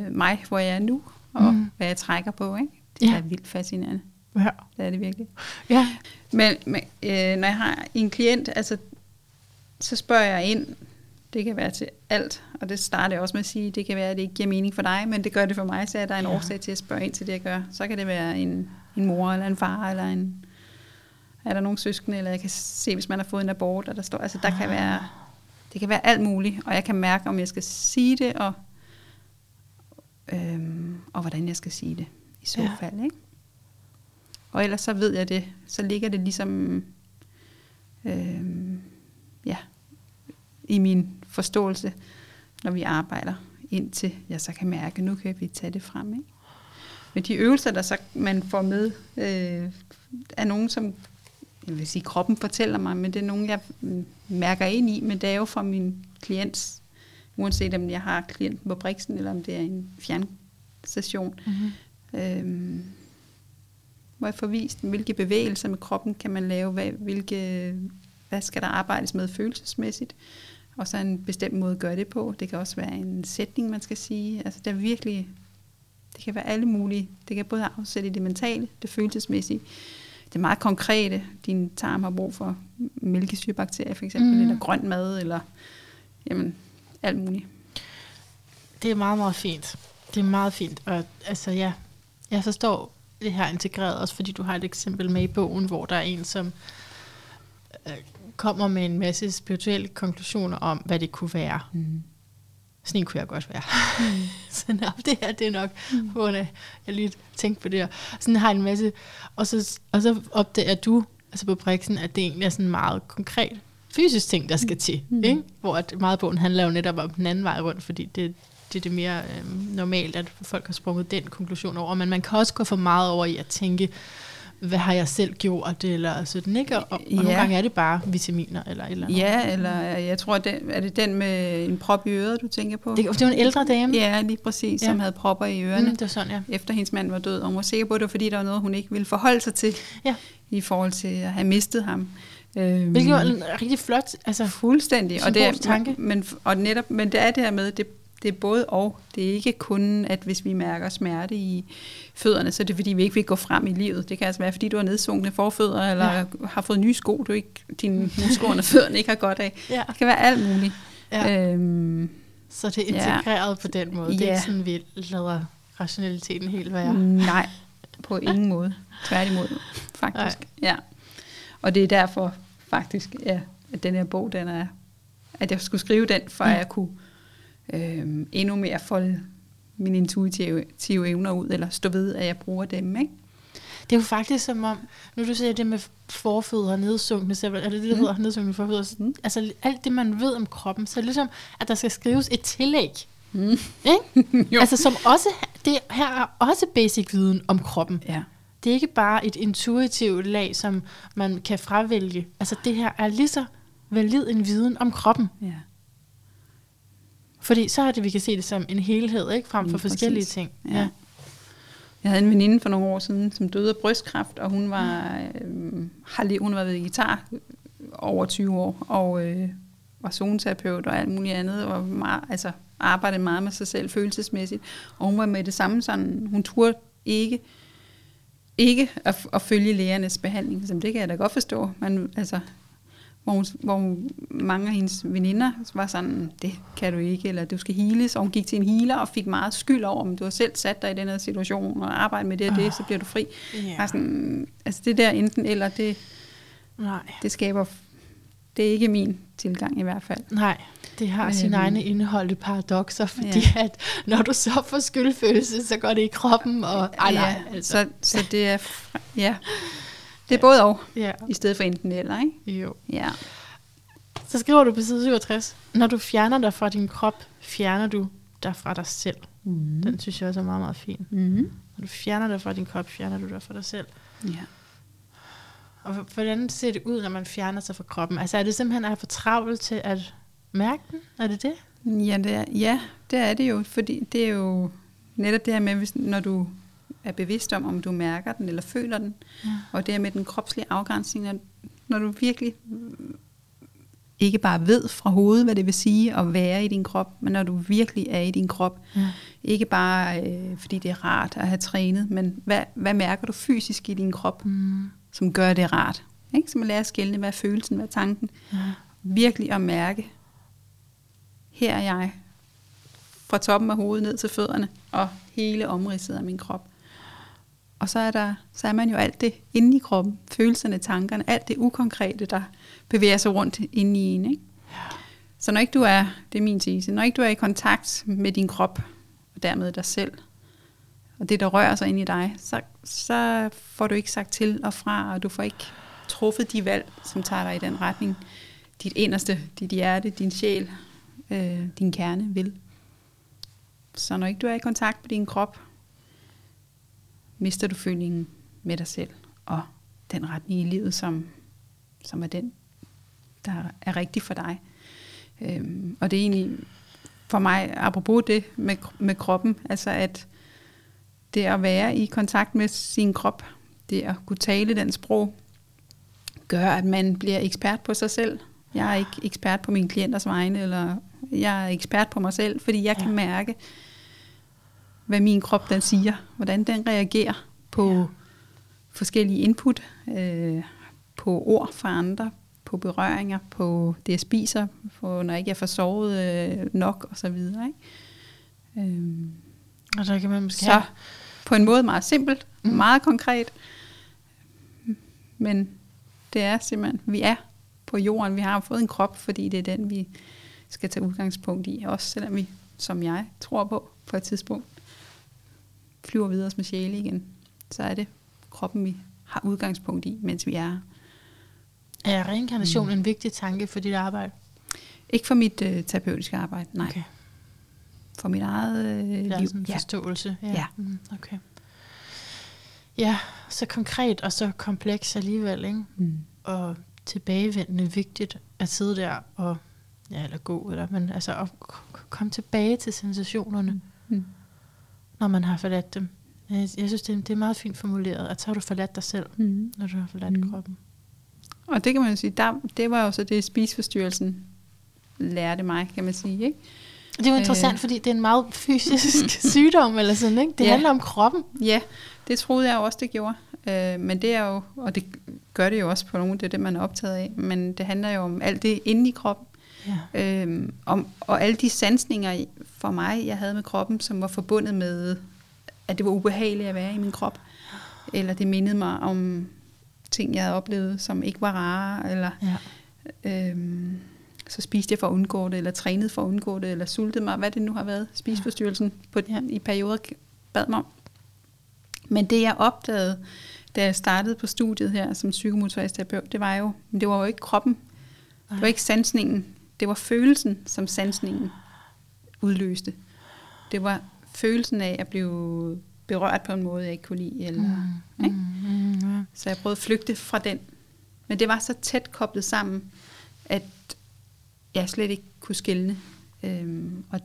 Uh, mig, hvor jeg er nu, og Mm. hvad jeg trækker på, ikke? Det Ja. er vildt fascinerende. Ja. Det er det virkelig. ja. Men, men øh, når jeg har en klient, altså, så spørger jeg ind, det kan være til alt, og det starter jeg også med at sige, det kan være, at det ikke giver mening for dig, men det gør det for mig, så er der en ja. årsag til at spørge ind til det, jeg gør. Så kan det være en, en mor, eller en far, eller en, er der nogen søskende, eller jeg kan se, hvis man har fået en abort, og der står, altså der kan være, det kan være alt muligt, og jeg kan mærke, om jeg skal sige det, og, øhm, og hvordan jeg skal sige det, i så ja. fald, ikke? Og ellers så ved jeg det, så ligger det ligesom, øhm, ja, i min forståelse, når vi arbejder, indtil jeg så kan mærke, nu kan vi tage det frem. Ikke? Men de øvelser, der så man får med, øh, er nogen, som jeg vil sige, kroppen fortæller mig, men det er nogen, jeg mærker ind i, men det er jo fra min klients, uanset om jeg har klienten på Brixen, eller om det er en fjernstation, mm-hmm. øhm, hvor jeg får vist, hvilke bevægelser med kroppen kan man lave, hvad, hvilke, hvad skal der arbejdes med følelsesmæssigt, og så en bestemt måde at gøre det på. Det kan også være en sætning, man skal sige. Altså, det er virkelig, det kan være alle mulige. Det kan både afsætte det mentale, det følelsesmæssige, det meget konkrete. Din tarm har brug for mælkesyrebakterier for eksempel, mm. eller grøn mad, eller jamen, alt muligt. Det er meget, meget fint. Det er meget fint. Og altså, ja, jeg forstår det her integreret, også fordi du har et eksempel med i bogen, hvor der er en, som øh, kommer med en masse spirituelle konklusioner om, hvad det kunne være. Mm. Sådan kunne jeg godt være. Mm. så nå, det her, det er nok, mm. hvor jeg, jeg lige tænkte på det her. Sådan har en masse, og så, og så opdager du, altså på Brixen, at det egentlig er sådan meget konkret fysisk ting, der skal mm. til. Mm. Ikke? Hvor at meget bogen handler jo netop om den anden vej rundt, fordi det, det er det mere øh, normalt, at folk har sprunget den konklusion over. Men man kan også gå for meget over i at tænke, hvad har jeg selv gjort, eller sådan, ikke? Og, og ja. nogle gange er det bare vitaminer, eller eller andet. Ja, eller jeg tror, den, er det den med en prop i øret, du tænker på? Det, det var en ældre dame. Ja, lige præcis, ja. som havde propper i ørerne. Mm, det var sådan, ja. Efter hendes mand var død, og hun var sikker på, det var fordi, der var noget, hun ikke ville forholde sig til, ja. i forhold til at have mistet ham. Øhm, Hvilket var en rigtig flot, altså fuldstændig. Og det er, tanke. Men, og netop, men det er det her med, det, det er både og. Det er ikke kun, at hvis vi mærker smerte i fødderne, så er det fordi, vi ikke vil gå frem i livet. Det kan altså være, fordi du har nedsunkne forfødder, eller ja. har fået nye sko, du ikke, dine muskler under fødderne ikke har godt af. Ja. Det kan være alt muligt. Ja. Øhm, så det er integreret ja. på den måde. Det er ja. ikke sådan, vi lader rationaliteten helt være. Nej, på ingen måde. Tværtimod, faktisk. Nej. Ja. Og det er derfor faktisk, ja, at den her bog, den er, at jeg skulle skrive den, for at jeg kunne øh, endnu mere folde mine intuitive evner ud, eller stå ved, at jeg bruger dem. Ikke? Det er jo faktisk som om, nu du siger det med forfødder, nedsunkne, er det det, der mm. hedder nedsunkne forfødder? Mm. Altså alt det, man ved om kroppen, så er det ligesom, at der skal skrives et tillæg. Mm. Ikke? altså som også, det her er også basic viden om kroppen. Ja. Det er ikke bare et intuitivt lag, som man kan fravælge. Altså det her er lige så valid en viden om kroppen. Ja. Fordi så er det, vi kan se det som en helhed, ikke? frem for mm, forskellige ting. Ja. ja. Jeg havde en veninde for nogle år siden, som døde af brystkræft, og hun var, øh, har lige, hun var ved guitar over 20 år, og øh, var zoneterapeut og alt muligt andet, og meget, altså, arbejdede meget med sig selv følelsesmæssigt. Og hun var med det samme sådan, hun turde ikke, ikke at, at følge lægernes behandling. Så det kan jeg da godt forstå. Man, altså, hvor, hun, hvor mange af hendes veninder var sådan, det kan du ikke, eller du skal heales, og hun gik til en healer og fik meget skyld over, om du har selv sat dig i den her situation, og arbejde med det og det, oh, så bliver du fri. Yeah. Sådan, altså det der enten eller, det, Nej. det skaber, det er ikke min tilgang i hvert fald. Nej, det har Men, sine egne indeholdte paradoxer, fordi ja. at når du så får skyldfølelse, så går det i kroppen, og ej, ja, nej, altså. så, så det er, ja, det er både og, ja. i stedet for enten eller, ikke? Jo. Ja. Så skriver du på side 67, når du fjerner dig fra din krop, fjerner du dig fra dig selv. Mm. Den synes jeg også er meget, meget fin. Mm. Når du fjerner dig fra din krop, fjerner du dig fra dig selv. Ja. Og hvordan ser det ud, når man fjerner sig fra kroppen? Altså er det simpelthen at have for travlt til at mærke den? Er det det? Ja, det er, ja, det er det jo, fordi det er jo netop det her med, hvis, når du er bevidst om, om du mærker den eller føler den. Ja. Og det med den kropslige afgrænsning, når, når du virkelig ikke bare ved fra hovedet, hvad det vil sige at være i din krop, men når du virkelig er i din krop. Ja. Ikke bare øh, fordi det er rart at have trænet, men hvad, hvad mærker du fysisk i din krop, mm. som gør det rart? Ikke? Så man lærer at skælne, hvad er følelsen, hvad er tanken. Ja. Virkelig at mærke, her er jeg, fra toppen af hovedet ned til fødderne, og hele omridset af min krop. Og så er, der, så er man jo alt det inde i kroppen, følelserne, tankerne, alt det ukonkrete, der bevæger sig rundt inde i en. Ikke? Ja. Så når ikke du er, det er min tese, når ikke du er i kontakt med din krop, og dermed dig selv, og det, der rører sig ind i dig, så, så får du ikke sagt til og fra, og du får ikke truffet de valg, som tager dig i den retning, dit inderste, dit hjerte, din sjæl, øh, din kerne vil. Så når ikke du er i kontakt med din krop, mister du følingen med dig selv og den retning i livet, som, som er den, der er rigtig for dig. Øhm, og det er egentlig for mig, apropos det med, med kroppen, altså at det at være i kontakt med sin krop, det at kunne tale den sprog, gør, at man bliver ekspert på sig selv. Jeg er ikke ekspert på mine klienters vegne, eller jeg er ekspert på mig selv, fordi jeg kan mærke, hvad min krop den siger, hvordan den reagerer på ja. forskellige input, øh, på ord fra andre, på berøringer, på det jeg spiser, på, når jeg ikke er forsovet øh, nok og så videre. Ikke? Øhm, og så kan man måske så på en måde meget simpelt, mm. meget konkret, men det er simpelthen, vi er på jorden, vi har fået en krop, fordi det er den, vi skal tage udgangspunkt i, også selvom vi, som jeg tror på, på et tidspunkt flyver videre med sjæle igen, så er det kroppen, vi har udgangspunkt i, mens vi er her. Er reinkarnation mm. en vigtig tanke for dit arbejde? Ikke for mit øh, terapeutiske arbejde, nej. Okay. For mit eget øh, liv. Det er sådan en ja. forståelse. Ja. ja. Mm, okay. Ja, så konkret og så kompleks alligevel, ikke? Mm. Og tilbagevendende vigtigt at sidde der og, ja, eller gå, eller, men altså at komme tilbage til sensationerne, mm. Når man har forladt dem. Jeg, synes, det er, det er meget fint formuleret, at så har du forladt dig selv, mm. når du har forladt mm. kroppen. Og det kan man sige, der, det var jo så det, spiseforstyrrelsen lærte mig, kan man sige. Ikke? Det er jo interessant, øh. fordi det er en meget fysisk sygdom, eller sådan, ikke? Det ja. handler om kroppen. Ja, det troede jeg også, det gjorde. Øh, men det er jo, og det gør det jo også på nogen, det er det, man er optaget af, men det handler jo om alt det inde i kroppen. Ja. Øhm, om, og alle de sansninger for mig, jeg havde med kroppen, som var forbundet med, at det var ubehageligt at være i min krop. Eller det mindede mig om ting, jeg havde oplevet, som ikke var rare, eller ja. øhm, så spiste jeg for at undgå det, eller trænede for at undgå det, eller sultede mig, hvad det nu har været, spiseforstyrrelsen på, ja. i perioder bad mig om. Men det jeg opdagede, da jeg startede på studiet her som psykomotorisk terapeut, det var jo, det var jo ikke kroppen, det var ikke sansningen, det var følelsen, som sansningen udløste. Det var følelsen af at blive berørt på en måde, jeg ikke kunne lide. Eller, mm, ikke? Mm, mm, ja. Så jeg prøvede at flygte fra den. Men det var så tæt koblet sammen, at jeg slet ikke kunne skille. Øhm, og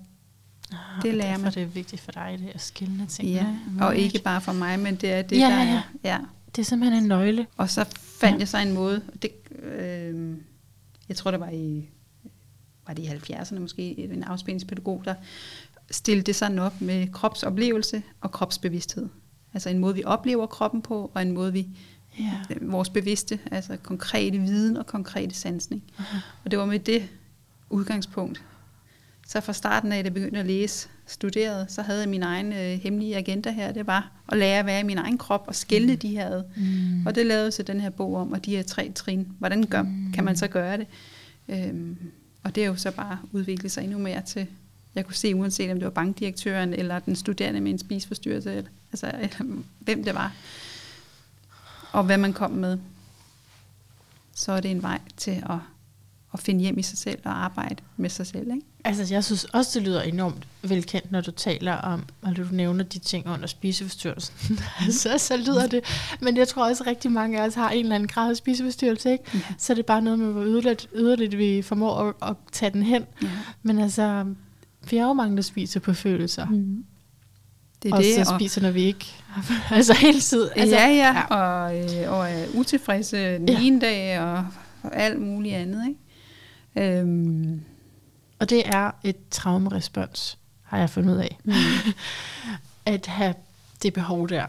ah, det lærer man. det er vigtigt for dig, det at skille ting. Ja, og ikke bare for mig, men det er det, ja, der ja. er. Ja. Det er simpelthen en nøgle. Og så fandt ja. jeg så en måde, det, øh, jeg tror det var i, var det i 70'erne måske, en afspændingspædagog, der stille det sådan op med kropsoplevelse og kropsbevidsthed. Altså en måde, vi oplever kroppen på, og en måde, vi ja. vores bevidste, altså konkrete viden og konkrete sansning. Uh-huh. Og det var med det udgangspunkt. Så fra starten af, da jeg begyndte at læse, studerede, så havde jeg min egen øh, hemmelige agenda her. Det var at lære at være i min egen krop og skille mm. de her Mm. Og det lavede så den her bog om, og de her tre trin. Hvordan gør, mm. kan man så gøre det? Øhm, og det er jo så bare udviklet sig endnu mere til jeg kunne se, uanset om det var bankdirektøren, eller den studerende med en spisforstyrrelse, eller, altså eller, hvem det var, og hvad man kom med, så er det en vej til at, at finde hjem i sig selv og arbejde med sig selv. Ikke? Altså, jeg synes også, det lyder enormt velkendt, når du taler om, og du nævner de ting under spiseforstyrrelsen. så, så lyder det. Men jeg tror også, at rigtig mange af os har en eller anden grad af spiseforstyrrelse. Ikke? Ja. Så er det bare noget med, hvor yderligt, yderligt vi formår at, at tage den hen. Ja. Men altså, vi er jo mange, der spiser på følelser. Mm. Det er og det, så spiser, når vi ikke altså hele tiden. Altså, ja, ja, ja. Og, øh, og er utilfredse den ja. ene dag, og, og alt muligt andet. Ikke? Øhm. Og det er et traumerespons, har jeg fundet ud af. Mm. at have det behov der.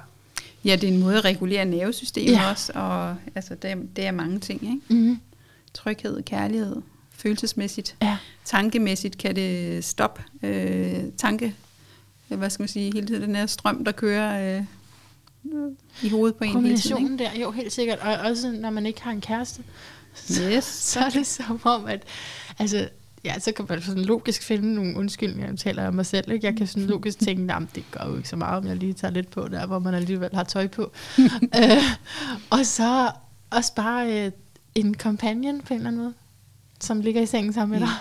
Ja, det er en måde at regulere nervesystemet ja. også, og altså, det, er, det er mange ting. Ikke? Mm. Tryghed, kærlighed, følelsesmæssigt. Ja. Tankemæssigt kan det stoppe øh, tanke, hvad skal man sige, hele tiden den her strøm, der kører øh, i hovedet på en hele tiden, ikke? der, jo helt sikkert. Og også når man ikke har en kæreste, yes. så er det som om, at altså, ja, så kan man sådan logisk finde nogle undskyldninger, jeg taler om mig selv. Ikke? Jeg kan sådan logisk tænke, at det gør jo ikke så meget, om jeg lige tager lidt på der, hvor man alligevel har tøj på. øh, og så også bare øh, en companion på en eller anden måde som ligger i sengen sammen med dig.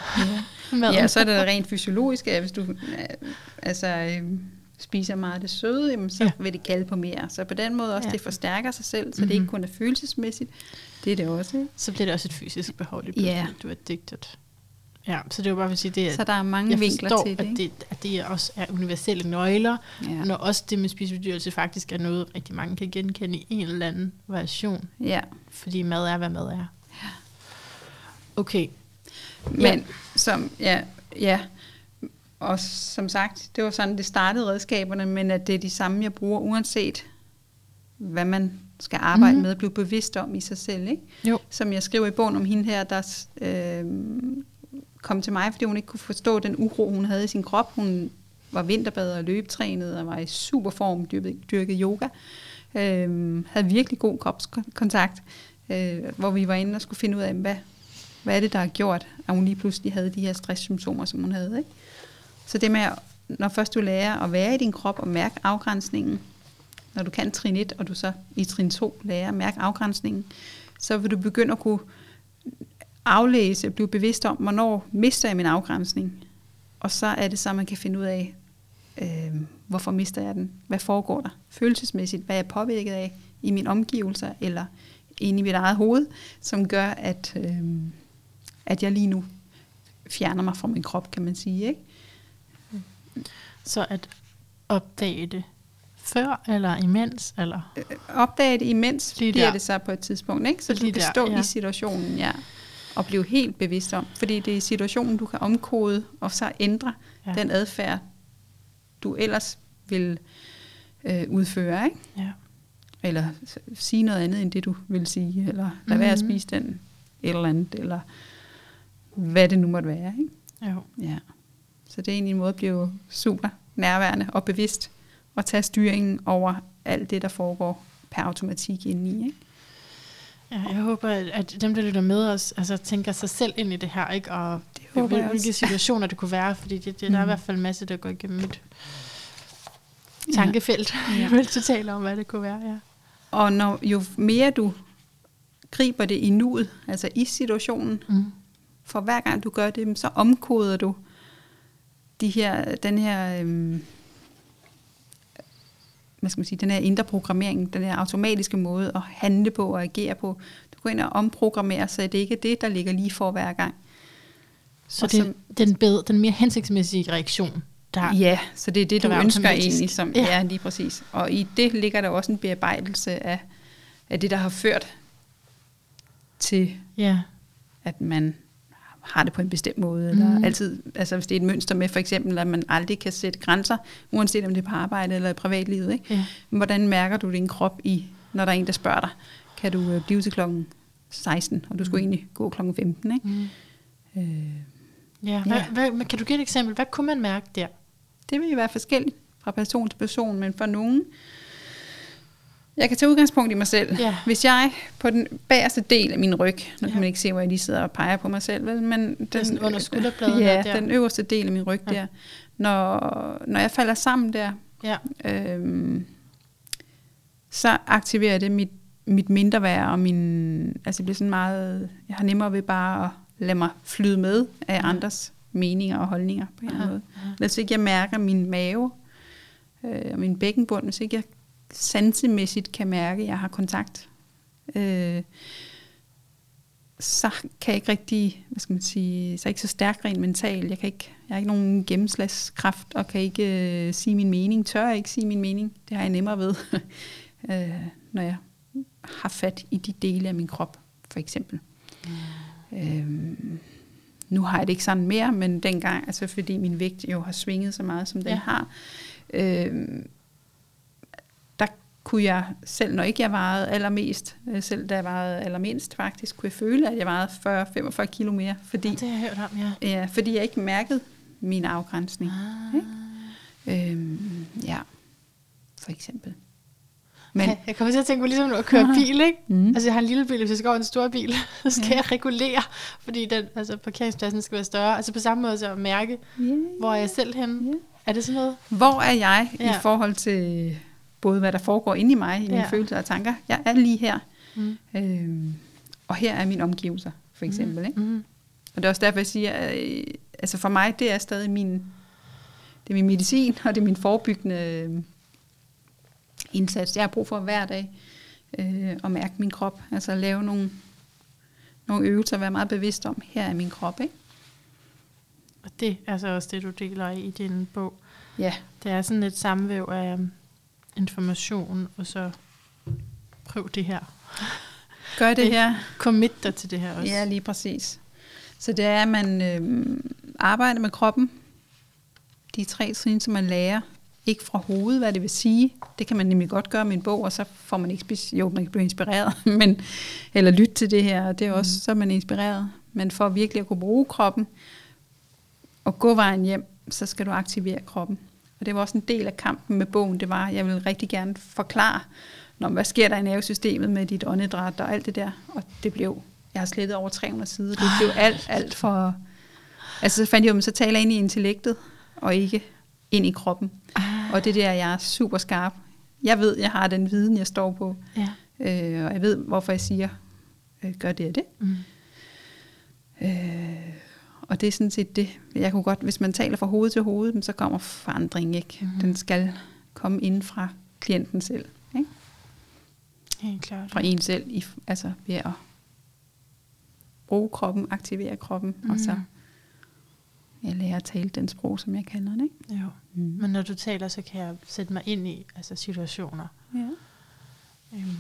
Ja, ja. ja så er det rent fysiologisk, at hvis du, altså, øh, spiser meget af det søde, jamen, så Ja. vil det kalde på mere. Så på den måde også, ja. det forstærker sig selv, så mm-hmm. det ikke kun er følelsesmæssigt. Det er det også. Ikke? Så bliver det også et fysisk behov, det Ja. du er addicted. Ja, så det er jo bare for at sige, det Så der er mange jeg vinkler forstår, til det. at Ikke? det, at det også er universelle nøgler, Ja. når også det med spiseforstyrrelse faktisk er noget, rigtig mange kan genkende i en eller anden variation, ja. fordi mad er, hvad mad er. Okay, Men Ja. som, ja, ja. Og som sagt, det var sådan, det startede redskaberne, men at det er de samme, jeg bruger, uanset hvad man skal arbejde Mhm. mm. med, at blive bevidst om i sig selv. Ikke? jo, Som jeg skriver i bogen om hende her, der øh, kom til mig, fordi hun ikke kunne forstå den uro, hun havde i sin krop. Hun var vinterbadet og løbetrænet og var i super form, dyrkede, yoga. Øh, havde virkelig god kropskontakt, øh, hvor vi var inde og skulle finde ud af, hvad, hvad er det, der har gjort, at hun lige pludselig havde de her stresssymptomer, som hun havde. Ikke? Så det med, når først du lærer at være i din krop og mærke afgrænsningen, når du kan trin 1, og du så i trin 2 lærer at mærke afgrænsningen, så vil du begynde at kunne aflæse, blive bevidst om, hvornår mister jeg min afgrænsning. Og så er det så, man kan finde ud af, øh, hvorfor mister jeg den? Hvad foregår der følelsesmæssigt? Hvad er jeg påvirket af i mine omgivelser, eller inde i mit eget hoved, som gør, at, øh, at jeg lige nu fjerner mig fra min krop, kan man sige. Ikke? så at opdage det før eller imens, eller Øh, Opdage det imens, Lige bliver der. det så på et tidspunkt, ikke? så Lige du kan der, stå ja. i situationen, ja, og blive helt bevidst om, fordi det er situationen, du kan omkode, og så ændre Ja. den adfærd, du ellers vil øh, udføre, ikke? ja. eller sige noget andet, end det du vil sige, eller lad være at Mhm. spise den, et eller andet, eller hvad det nu måtte være. Ikke? Jo. Ja. Så det er egentlig en måde at blive super nærværende og bevidst, og tage styringen over alt det, der foregår per automatik indeni. Ikke? Ja, jeg håber, at- at dem, der lytter med os, altså, tænker sig selv ind i det her, ikke? og Det håber hvilke også. situationer det kunne være, fordi det, det, der er i Mm. hvert fald en masse, der går igennem mit tankefelt, ja. Jeg vil tale om, hvad det kunne være. Ja. Og når, jo mere du griber det i nuet, altså i situationen, Mm. for hver gang du gør det, så omkoder du de her, den her, øhm, hvad skal man sige, den her indre programmering, den her automatiske måde at handle på og agere på. Du går ind og omprogrammerer, så det ikke er det, der ligger lige for hver gang. Så Og det er den, bedre, den mere hensigtsmæssige reaktion, der Ja, så det er det, du ønsker egentlig. Som, Ja. ja, lige præcis. Og i det ligger der også en bearbejdelse af, af det, der har ført til, ja. at man har det på en bestemt måde, eller Mhm. altid, altså hvis det er et mønster med for eksempel, at man aldrig kan sætte grænser, uanset om det er på arbejde eller i privatlivet, ikke? Ja. Hvordan mærker du din krop i, når der er en, der spørger dig, kan du øh, blive til klokken 16, og du skulle egentlig gå klokken 15, ikke? Mm. Øh, Ja, hvad, Ja. hvad, hvad, kan du give et eksempel? Hvad kunne man mærke der? Det vil jo være forskelligt fra person til person, men for nogen... Jeg kan tage udgangspunkt i mig selv. Ja. Hvis jeg på den bagerste del af min ryg, nu Ja. kan man ikke se, hvor jeg lige sidder og peger på mig selv, vel, men den, under skulderbladene ja, der. den øverste del af min ryg Ja. ja. der. Når, når jeg falder sammen der, Ja. øhm, så aktiverer det mit, mit mindre værd, og min, altså det bliver sådan meget, jeg har nemmere ved bare at lade mig flyde med af andres meninger og holdninger på en eller anden måde. Aha. Hvis ikke jeg mærker min mave øh, og min bækkenbund, hvis ikke jeg sansemæssigt kan mærke, at jeg har kontakt, øh, så kan jeg ikke rigtig, hvad skal man sige, så er jeg ikke så stærk rent mentalt. Jeg, kan ikke, jeg har ikke nogen gennemslagskraft og kan ikke øh, sige min mening. Tør jeg ikke sige min mening. Det har jeg nemmere ved, øh, når jeg har fat i de dele af min krop, for eksempel. Mm. Øhm, nu har jeg det ikke sådan mere, men dengang, altså fordi min vægt jo har svinget så meget, som den Ja. har, der kunne jeg, selv når ikke jeg vejede allermest, øh, selv da jeg vejede allermindst faktisk, kunne jeg føle, at jeg vejede 40-45 kilo mere, fordi, Det har jeg hørt om, ja. ja, fordi jeg ikke mærkede min afgrænsning. Ah. Øhm, ja, for eksempel. Men, jeg kommer til at tænke på ligesom at køre bil, ikke? Mm. Altså jeg har en lille bil, hvis jeg skal over en stor bil, så skal Ja. jeg regulere, fordi den, altså, parkeringspladsen skal være større. Altså på samme måde så at mærke, Yeah. hvor er jeg selv henne. Ja. Er det sådan noget? Hvor er jeg Ja. i forhold til både hvad der foregår inde i mig, i mine Ja. følelser og tanker? Jeg er lige her. Mm. Øhm, og her er mine omgivelser, for eksempel. Ikke? Mm. Og det er også derfor, jeg siger, at øh, altså for mig, det er stadig min, det er min medicin, og det er min forebyggende øh, indsats. Jeg har brug for hver dag øh, at mærke min krop. Altså at lave nogle, nogle øvelser, være meget bevidst om, her er min krop. Ikke? Og det er så også det, du deler i din bog. Ja. Det er sådan et samvæv af information, og så prøv det her. Gør det her. Commit dig til det her også. Ja, lige præcis. Så det er, at man øh, arbejder med kroppen. De tre trin, som man lærer. Ikke fra hovedet, hvad det vil sige. Det kan man nemlig godt gøre med en bog, og så får man ikke Jo, man kan blive inspireret, men, eller lytte til det her, og det er også, mm. så er man inspireret. Men for virkelig at kunne bruge kroppen, og gå vejen hjem, så skal du aktivere kroppen. Og det var også en del af kampen med bogen, det var, at jeg ville rigtig gerne forklare, når, hvad sker der i nervesystemet med dit åndedræt og alt det der. Og det blev, jeg har slettet over 300 sider, det blev alt, alt for... Altså så fandt jeg jo, så taler ind i intellektet, og ikke ind i kroppen. Ah. Og det der, jeg er super skarp. Jeg ved, jeg har den viden, jeg står på. Ja. Øh, og jeg ved, hvorfor jeg siger, øh, gør det og det. Mm. Øh, og det er sådan set det. Jeg kunne godt, hvis man taler fra hoved til hoved, så kommer forandring ikke. Mm. Den skal komme ind fra klienten selv. Ikke? Helt klart. Fra en selv, i, altså ved at bruge kroppen, aktivere kroppen, mm. og så Mhm. jeg lærer at tale den sprog, som jeg kender det. Ikke? Jo. Mm. Men når du taler, så kan jeg sætte mig ind i altså situationer, Ja. øhm,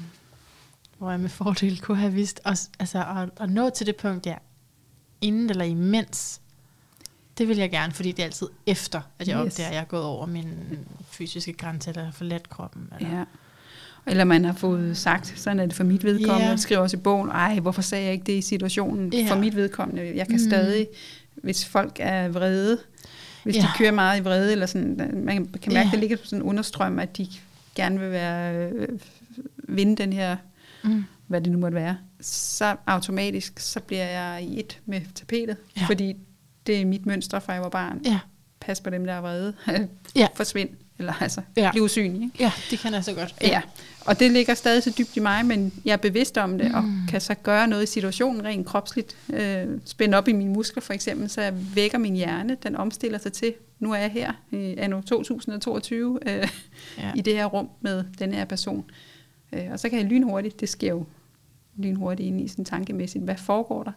hvor jeg med fordel kunne have vidst, også, altså at, at nå til det punkt, der inden eller imens, det vil jeg gerne, fordi det er altid efter, at jeg Yes. opdager, at jeg er gået over min fysiske grænse, eller har forladt kroppen. Eller, Ja. Eller man har fået sagt, sådan er det for mit vedkommende. Jeg skriver også i bogen, ej, hvorfor sagde jeg ikke det i situationen Ja. for mit vedkommende? Jeg kan Mm. stadig, hvis folk er vrede, hvis de Ja. kører meget i vrede, eller sådan, man kan mærke, Ja. det ligger på sådan en understrøm, at de gerne vil være, øh, vinde den her, Mm. Hvad det nu måtte være. Så automatisk, så bliver jeg i et med tapetet, Ja. fordi det er mit mønster fra jeg var barn. Ja, Pas på dem, der er vrede. Ja. Forsvind. Eller altså, Ja. bliv usynlig. Ikke? ja, det kan jeg så godt. Ja, og det ligger stadig så dybt i mig, men jeg er bevidst om det, mm. og kan så gøre noget i situationen rent kropsligt. Øh, spænde op i mine muskler for eksempel, så jeg vækker min hjerne, den omstiller sig til, nu er jeg her i anno 2022 øh, Ja. ja. i det her rum med den her person. Øh, og så kan jeg lynhurtigt, det sker jo lynhurtigt ind i sådan tankemæssigt, hvad foregår der?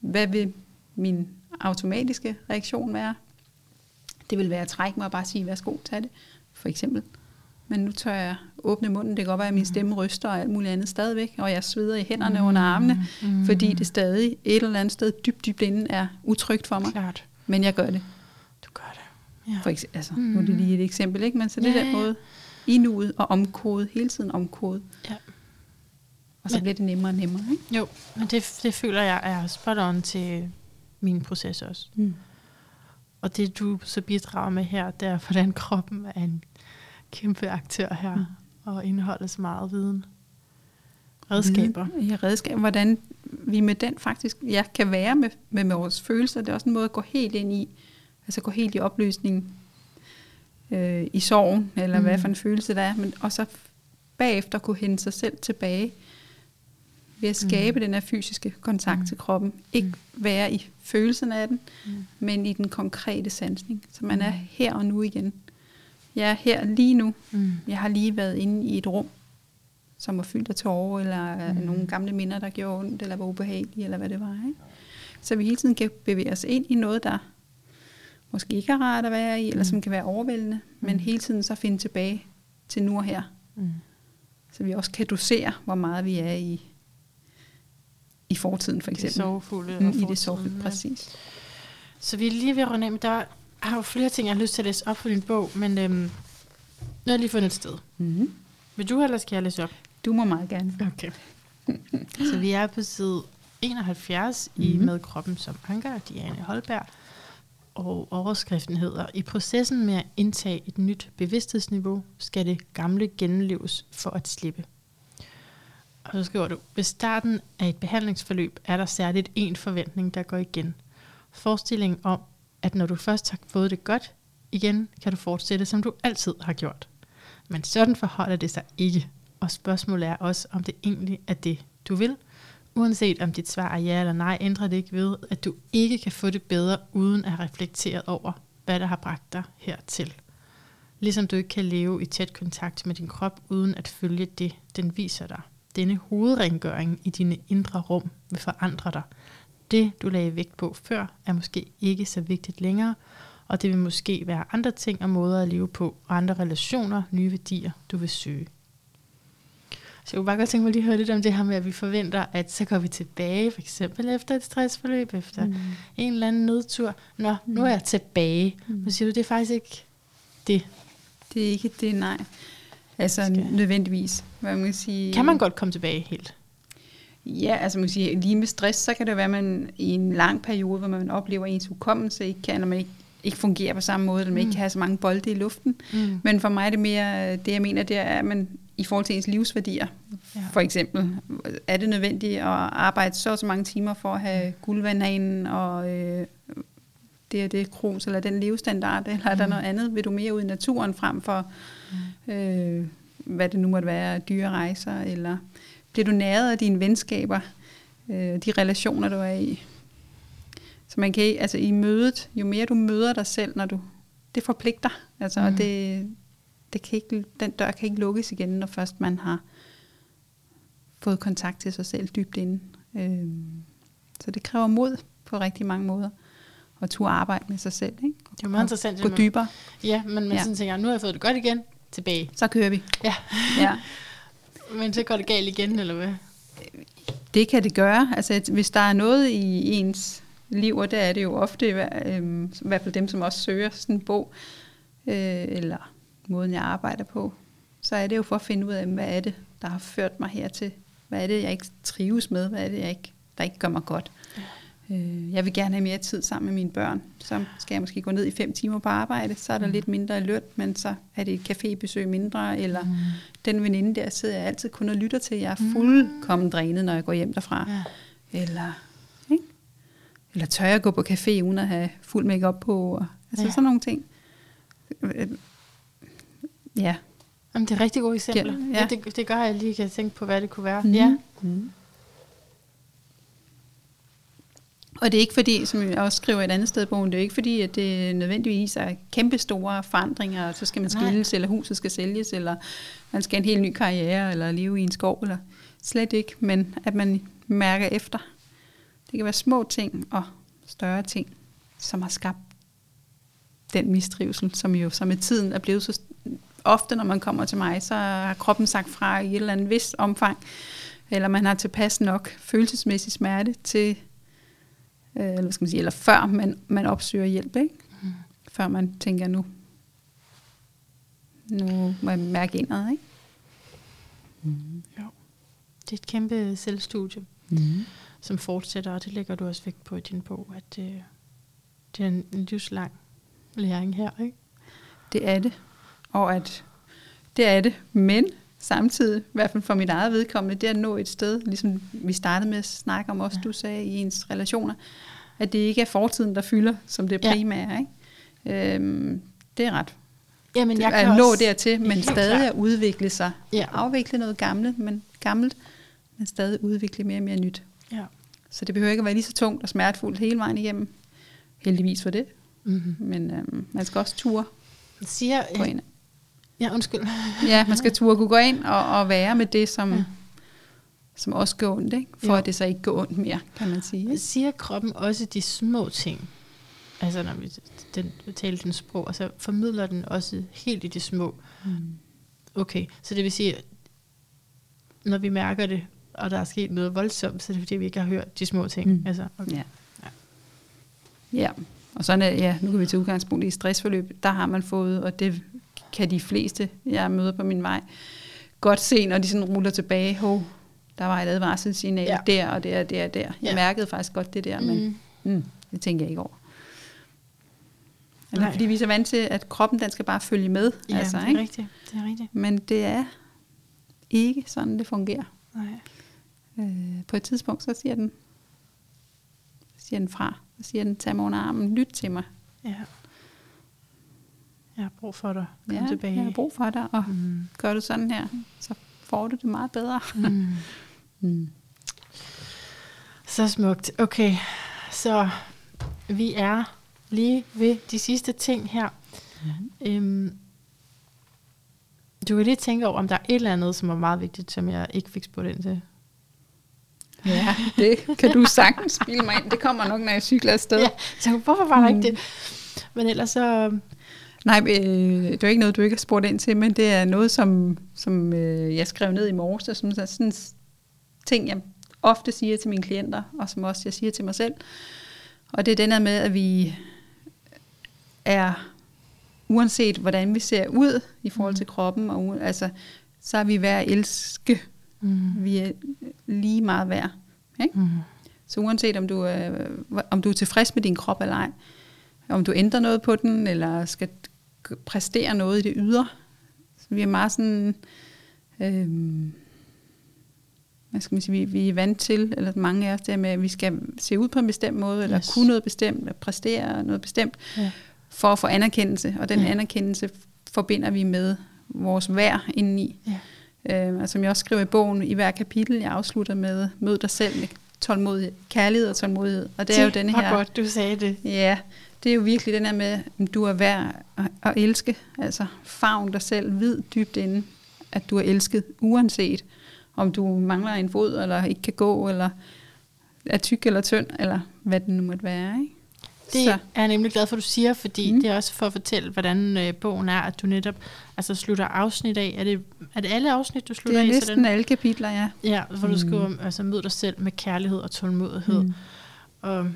Hvad vil min automatiske reaktion være? Det vil være at trække mig og bare sige, værsgo, tag det, for eksempel. Men nu tør jeg åbne munden. Det kan godt være, at min stemme ryster og alt muligt andet stadigvæk, og jeg sveder i hænderne mm. under armene, Mm. fordi det stadig et eller andet sted dybt, dybt inden er utrygt for mig. Klart, Men jeg gør det. du gør det. Ja. For eksempel, altså, nu er det Mm. lige et eksempel, ikke? men så det Ja, der ja. måde i nuet og omkode, hele tiden omkode. Ja. Og så Men- bliver det nemmere og nemmere. Ikke? Jo, men det, det føler jeg er spot on til min proces også. Mm. Og det du så bidrager med her, det er, hvordan kroppen er en kæmpe aktør her, Mm. og indeholder så meget viden. Redskaber. Ja, redskaber. Hvordan vi med den faktisk ja, kan være med, med, med vores følelser. Det er også en måde at gå helt ind i, altså gå helt i opløsning øh, i sorgen, eller mm. hvad for en følelse der er, men og så bagefter kunne hente sig selv tilbage ved at skabe mm. den her fysiske kontakt Mm. til kroppen. Ikke være i følelsen af den, Mm. men i den konkrete sansning. Så man Mm. er her og nu igen. Jeg er her lige nu. Mm. Jeg har lige været inde i et rum, som var fyldt af tårer, eller mm. Mm. nogle gamle minder, der gjorde ondt, eller var ubehagelige, eller hvad det var. Ikke? Så vi hele tiden kan bevæge os ind i noget, der måske ikke er rart at være i, eller Mm. som kan være overvældende, men Mm. hele tiden så finde tilbage til nu og her. Mm. Så vi også kan dosere, hvor meget vi er i, i fortiden, for Det eksempel. sorgfulde. Mm, I det sorgfulde, ja. præcis. Så vi er lige ved at runde af, men der er jo flere ting, jeg har lyst til at læse op for din bog, men øhm, nu har jeg lige fundet et sted. Mm. Vil du, eller skal jeg læse op? Du må meget gerne. Okay. så vi er på side 71 mm. i Mhm. Med kroppen som anker, Diane Holberg. Og overskriften hedder, i processen med at indtage et nyt bevidsthedsniveau, skal det gamle gennemleves for at slippe. Og så skriver du, ved starten af et behandlingsforløb er der særligt en forventning, der går igen. Forestillingen om, at når du først har fået det godt igen, kan du fortsætte, som du altid har gjort. Men sådan forholder det sig ikke. Og spørgsmålet er også, om det egentlig er det, du vil. Uanset om dit svar er ja eller nej, ændrer det ikke ved, at du ikke kan få det bedre, uden at have reflekteret over, hvad der har bragt dig hertil. Ligesom du ikke kan leve i tæt kontakt med din krop, uden at følge det, den viser dig. Denne hovedrengøring i dine indre rum vil forandre dig. Det, du lagde vægt på før, er måske ikke så vigtigt længere, og det vil måske være andre ting og måder at leve på, og andre relationer, nye værdier, du vil søge. Så jeg kunne bare godt tænke mig lige at høre lidt om det her med, at vi forventer, at så går vi tilbage, for eksempel efter et stressforløb, efter mm. en eller anden nedtur. Nå, mm. nu er jeg tilbage. Mm. Så siger du, det er faktisk ikke det. Det er ikke det, nej. Altså Skal. nødvendigvis. Hvad man kan, sige, Kan man godt komme tilbage helt? Ja, altså man kan sige, lige med stress, så kan det være, at man i en lang periode, hvor man oplever, at ens hukommelse ikke kan, eller man ikke, ikke fungerer på samme måde, eller man mm. ikke kan have så mange bolde i luften. Mm. Men for mig er det mere, det jeg mener, det er, at man i forhold til ens livsværdier, ja. for eksempel, er det nødvendigt at arbejde så så mange timer for at have guldvandhanen og øh, det er det krus, eller den levestandard, eller mm. er der noget andet? Vil du mere ud i naturen frem for, mm. øh, hvad det nu måtte være, dyre rejser, eller bliver du næret af dine venskaber, øh, de relationer, du er i? Så man kan, altså i mødet, jo mere du møder dig selv, når du, det forpligter, altså, mm. og det, det kan ikke, den dør kan ikke lukkes igen, når først man har fået kontakt til sig selv dybt inde. Øh, så det kræver mod på rigtig mange måder at turde arbejde med sig selv. Ikke? Det er meget interessant. Gå dybere. Ja, men man ja. sådan tænker, nu har jeg fået det godt igen, tilbage. Så kører vi. Ja. ja. men så går det galt igen, eller hvad? Det kan det gøre. Altså, hvis der er noget i ens liv, og det er det jo ofte, øh, i hvert fald dem, som også søger sådan en bog, øh, eller måden, jeg arbejder på, så er det jo for at finde ud af, hvad er det, der har ført mig hertil? Hvad er det, jeg ikke trives med? Hvad er det, jeg ikke, der ikke gør mig godt? Øh, jeg vil gerne have mere tid sammen med mine børn. Så skal jeg måske gå ned i fem timer på arbejde, så er der mm. lidt mindre løn, men så er det et cafébesøg mindre, eller mm. den veninde der sidder jeg altid kun og lytter til. Jeg er mm. fuldkommen drænet, når jeg går hjem derfra. Ja. Eller, ikke? eller tør jeg gå på café uden at have fuld makeup på? Og, altså ja. sådan nogle ting. Ja. Jamen, det er rigtig gode eksempler. Ja. Ja, det, det gør, at jeg lige kan tænke på, hvad det kunne være. Mm. Ja. Mm. Og det er ikke fordi, som jeg også skriver et andet sted i bogen, det er ikke fordi, at det nødvendigvis er kæmpe store forandringer, og så skal man skilles, Nej. eller huset skal sælges, eller man skal en helt ny karriere, eller leve i en skov, eller slet ikke, men at man mærker efter. Det kan være små ting og større ting, som har skabt den mistrivsel, som jo så med tiden er blevet så ofte, når man kommer til mig, så har kroppen sagt fra i et eller andet vis omfang, eller man har tilpas nok følelsesmæssig smerte til øh, eller, hvad skal man sige, eller før man, man opsøger hjælp, ikke? Mm. før man tænker, nu, nu må jeg mærke indad. Ikke? Mm. Jo. Det er et kæmpe selvstudie, mm. som fortsætter, og det lægger du også vægt på i din bog, at det, det er en livslang læring her, ikke? Det er det. Og at det er det, men samtidig, i hvert fald for mit eget vedkommende, det at nå et sted, ligesom vi startede med at snakke om også, ja. du sagde, i ens relationer, at det ikke er fortiden, der fylder som det primære. Ja. Ikke? Øhm, det er ret Jamen, jeg kan at nå også, dertil, men stadig klar. at udvikle sig. Ja. Afvikle noget gammelt, men gammelt, men stadig udvikle mere og mere nyt. Ja. Så det behøver ikke at være lige så tungt og smertefuldt hele vejen igennem. Heldigvis for det. Mm-hmm. Men øhm, man skal også ture siger, på en. Ja, undskyld. ja, man skal turde kunne gå ind og, og være med det, som, ja. som også går ondt, ikke? for jo. at det så ikke går ondt mere, kan man sige. Ikke? Siger kroppen også de små ting? Altså når vi den, taler den sprog, altså formidler den også helt i de små. Mm. Okay, så det vil sige, når vi mærker det, og der er sket noget voldsomt, så er det fordi, vi ikke har hørt de små ting. Mm. Altså, okay. ja. ja. Ja, og sådan er, ja, nu kan vi til udgangspunkt i stressforløb, der har man fået, og det kan de fleste, jeg møder på min vej, godt se, når de sådan ruller tilbage, hov, der var et advarselssignal ja. der og der og der og der. Jeg ja. mærkede faktisk godt det der, men mm. Mm, det tænker jeg ikke over. Eller fordi vi er så vant til, at kroppen den skal bare følge med. Ja, altså, det, er ikke? Rigtigt. det er rigtigt. Men det er ikke sådan, det fungerer. Nej. Øh, på et tidspunkt, så siger den, så siger den fra. Så siger den, tag mig under armen, lyt til mig. Ja. Jeg har brug for dig. Kom ja, tilbage. jeg har brug for dig, og mm. gør du sådan her, så får du det meget bedre. Mm. mm. Så smukt. Okay, så vi er lige ved de sidste ting her. Mhm. Øhm, du kan lige tænke over, om der er et eller andet, som er meget vigtigt, som jeg ikke fik spurgt ind til. Ja, det kan du sagtens spille mig ind. Det kommer nok, når jeg cykler afsted. Ja, så hvorfor var der Mm. ikke det? Men ellers så... Nej, øh, det er ikke noget, du ikke har spurgt ind til, men det er noget, som, som øh, jeg skrev ned i morges, og som er sådan ting, jeg ofte siger til mine klienter, og som også jeg siger til mig selv. Og det er den her med, at vi er, uanset hvordan vi ser ud i forhold til kroppen, og, altså, så er vi værd at elske. Mm. Vi er lige meget værd. Ikke? Mm. Så uanset om du, er, om du er tilfreds med din krop eller ej, om du ændrer noget på den, eller skal præstere noget i det ydre. Så vi er meget sådan, øhm, hvad skal man sige, vi, vi er vant til, eller mange af os, der med, at vi skal se ud på en bestemt måde, eller Yes. kunne noget bestemt, eller præstere noget bestemt, Ja. for at få anerkendelse. Og den Ja. anerkendelse forbinder vi med vores værd indeni. Ja. Øh, og som jeg også skriver i bogen, i hver kapitel, jeg afslutter med, mød dig selv med tålmodighed, kærlighed og tålmodighed. Og det er jo denne her, godt, du sagde det. ja, det er jo virkelig den her med, at du er værd at, at elske. Altså, favn dig selv, vid dybt inde, at du er elsket, uanset om du mangler en fod, eller ikke kan gå, eller er tyk eller tynd, eller hvad det nu måtte være. Ikke? Det Så. er jeg nemlig glad for, at du siger, fordi Mm. mm. det er også for at fortælle, hvordan øh, bogen er, at du netop altså, slutter afsnit af. Er det, er det alle afsnit, du Det slutter er af? næsten alle kapitler, ja. Ja, hvor du Mm. skriver, altså mød dig selv med kærlighed og tålmodighed. Mm. Og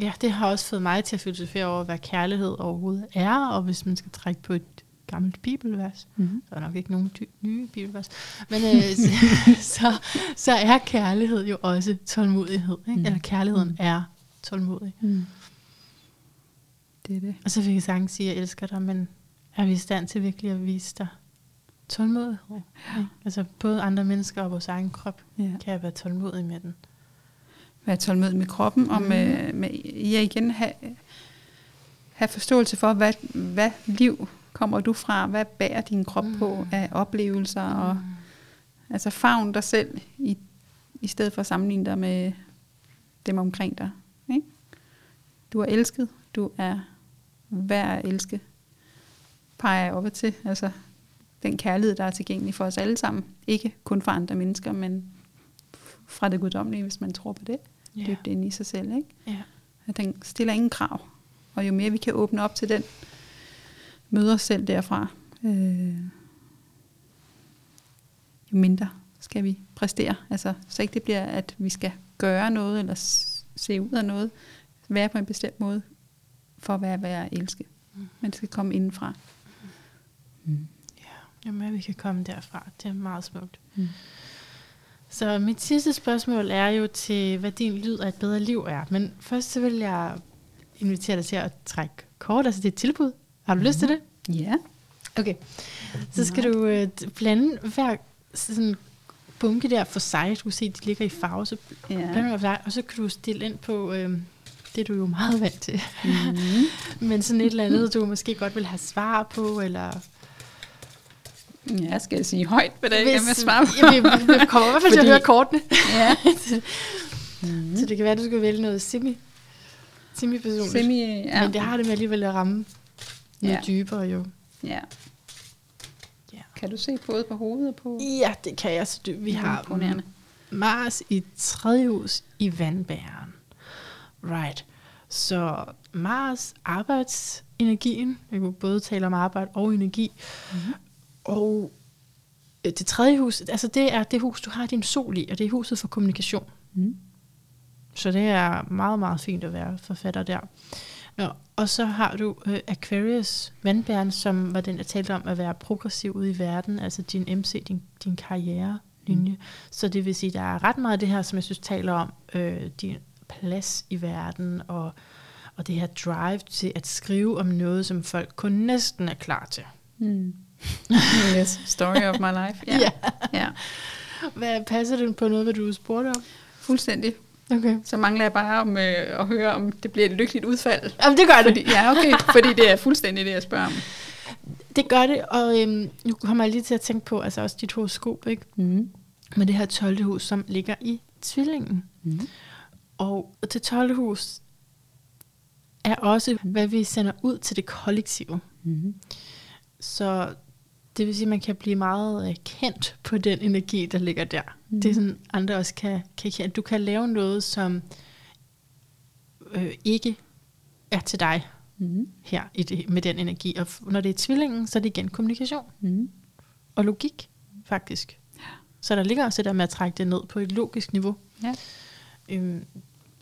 ja, det har også fået mig til at filosofere over, hvad kærlighed overhovedet er, og hvis man skal trække på et gammelt bibelvers, Mm. der er nok ikke nogen dy- nye bibelvers, men øh, så, så, er kærlighed jo også tålmodighed. Ikke? Mm. Eller kærligheden Mm. er tålmodig. Mm. Det er det. Og så fik jeg sagtens sige, at jeg elsker dig, men er vi i stand til virkelig at vise dig tålmodighed? Ja. Altså både andre mennesker og vores egen krop Ja. kan jeg være tålmodig med den. Være tålmodig med kroppen, og med, med ja, igen have, have forståelse for, hvad, hvad liv kommer du fra, hvad bærer din krop mm. på af oplevelser, og altså favn dig selv, i, i stedet for at sammenligne dig med dem omkring dig. Ikke? Du er elsket, du er værd at elske, peger jeg op til. Altså den kærlighed, der er tilgængelig for os alle sammen. Ikke kun for andre mennesker, men fra det guddommelige, hvis man tror på det Ja. dybt inde i sig selv. Ikke? Ja. At den stiller ingen krav. Og jo mere vi kan åbne op til den, møde os selv derfra, øh, jo mindre skal vi præstere. Altså, så ikke det bliver, at vi skal gøre noget, eller se ud af noget, være på en bestemt måde, for at være værd at elske. Mm. Men det skal komme indenfra. Mm. Jo mere vi kan komme derfra, det er meget smukt. Mm. Så mit sidste spørgsmål er jo til, hvad din lyd af et bedre liv er. Men først så vil jeg invitere dig til at trække kort, altså et tilbud. Har du mm. lyst til det? Ja. Okay. Så skal du øh, blande hver sådan bunke der for sig. Du kan se, de ligger i farve, så ja. blander du for sig, og så kan du stille ind på, øh, det er du jo meget vant til, Mm. men sådan et eller andet, du måske godt vil have svar på, eller... Ja, skal jeg sige højt, hvad det er, jeg vil svare på? Jamen, vi, vi kommer i hvert fald til at høre kortene. Ja. Mm. Så det kan være, at du skal vælge noget semi, semi-personligt. Semi, ja. Men det har det med alligevel at ramme noget Ja. dybere jo. Ja. Ja. Kan du se både på hovedet og på Ja, det kan jeg. Så vi har imponerende. Mars i tredje hus i vandbæren. Right. Så Mars arbejdsenergien, jeg kunne både tale om arbejde og energi, Mhm. Og øh, det tredje hus, altså det er det hus, du har din sol i, og det er huset for kommunikation. Mm. Så det er meget, meget fint at være forfatter der. Nå, og så har du øh, Aquarius vandbæren, som var den, jeg talte om at være progressiv ude i verden, altså din MC, din, din karrierelinje. Mm. Så det vil sige, der er ret meget af det her, som jeg synes taler om, øh, din plads i verden, og, og det her drive til at skrive om noget, som folk kun næsten er klar til. Mm. Yes, story of my life. Ja. Ja. ja. Hvad passer det på noget, hvad du spurgte om? Fuldstændig. Okay. Så mangler jeg bare om, øh, at høre, om det bliver et lykkeligt udfald. Jamen, det gør det. Fordi, ja, okay, fordi det er fuldstændig det, jeg spørger om. Det gør det, og øhm, nu kommer jeg lige til at tænke på, altså også dit horoskop, ikke? Mm. med det her 12. hus, som ligger i tvillingen. Mm. Og det 12. hus er også, hvad vi sender ud til det kollektive. Mm-hmm. Så det vil sige, at man kan blive meget øh, kendt på den energi, der ligger der. Mm. Det er sådan, andre også kan, kan kende. Du kan lave noget, som øh, ikke er til dig Mm-hmm. her i det, med den energi. Og når det er tvillingen, så er det igen kommunikation Mm-hmm. og logik, faktisk. Så der ligger også det der med at trække det ned på et logisk niveau. Ja. Øhm,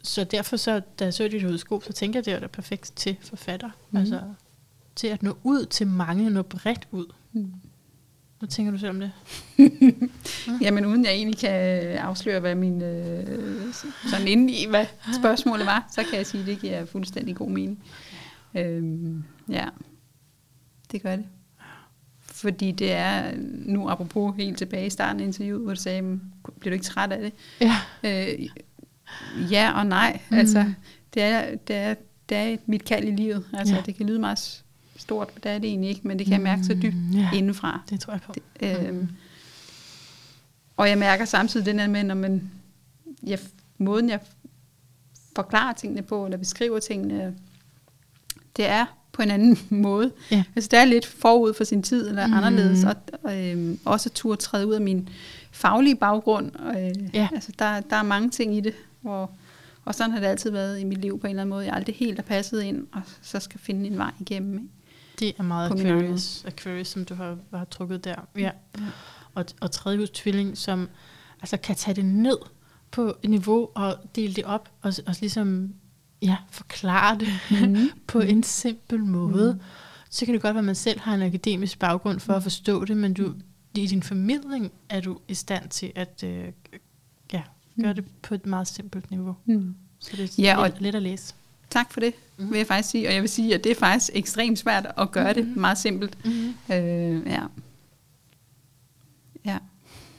så derfor, så, da jeg så dit horoskop, så tænker jeg, det er da perfekt til forfatter. Mm. Altså til at nå ud til mange, nå bredt ud. Mm. Hvad tænker du selv om det? Jamen uden jeg egentlig kan afsløre, hvad min øh, sådan inde i, hvad spørgsmålet var, så kan jeg sige, at det giver fuldstændig god mening. Øhm, ja, det gør det. Fordi det er, nu apropos helt tilbage i starten af interviewet, hvor du sagde, "Men bliver du ikke træt af det? Ja. Øh, ja og nej. Mm. Altså, det er, det, er, det er mit kald i livet. Altså, Ja. det kan lyde meget stort, men det er det egentlig ikke, men det kan jeg mærke så dybt Mm, ja. indenfra. Det tror jeg på. Det, øhm, og jeg mærker samtidig den her med, når man, jeg, måden jeg forklarer tingene på, eller beskriver tingene, det er på en anden måde. Ja. Altså det er lidt forud for sin tid, eller mm. anderledes, og, og øhm, også turde træde ud af min faglige baggrund. Og, øh, Ja. altså, der, der er mange ting i det, hvor, og sådan har det altid været i mit liv på en eller anden måde. Jeg aldrig helt er passet ind, og så skal finde en vej igennem. Ikke? Det er meget Aquarius, Aquarius, som du har, har trukket der. Ja. Og, og tredje hus tvilling, som altså, kan tage det ned på et niveau og dele det op og, og ligesom ja, forklare det Mhm. på en simpel måde. Så kan det godt være, at man selv har en akademisk baggrund for at forstå det, men du, i din formidling er du i stand til at øh, ja, gøre det på et meget simpelt niveau. Mm. Så det er Ja, og- let at læse. Tak for det, Mhm. vil jeg faktisk sige. Og jeg vil sige, at det er faktisk ekstremt svært at gøre det meget simpelt. Mm-hmm. Øh, ja. Ja.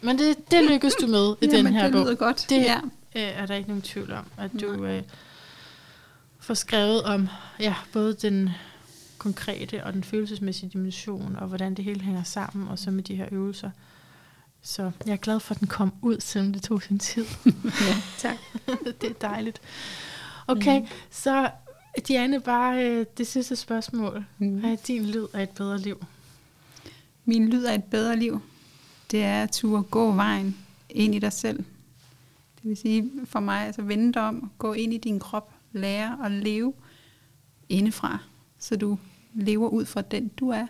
Men det, det lykkes du med i den Jamen, her det bog. lyder godt. Det ja. øh, er der ikke nogen tvivl om, at du øh, får skrevet om ja, både den konkrete og den følelsesmæssige dimension, og hvordan det hele hænger sammen, og så med de her øvelser. Så jeg er glad for, at den kom ud, selvom det tog sin tid. ja. Tak. det er dejligt. Okay, mm. så Diane, bare øh, det sidste spørgsmål. Mm. Hvad er din lyd af et bedre liv? Min lyd af et bedre liv, det er at turde gå vejen ind i dig selv. Det vil sige for mig, altså vende dig om, gå ind i din krop, lære at leve indefra, så du lever ud fra den, du er,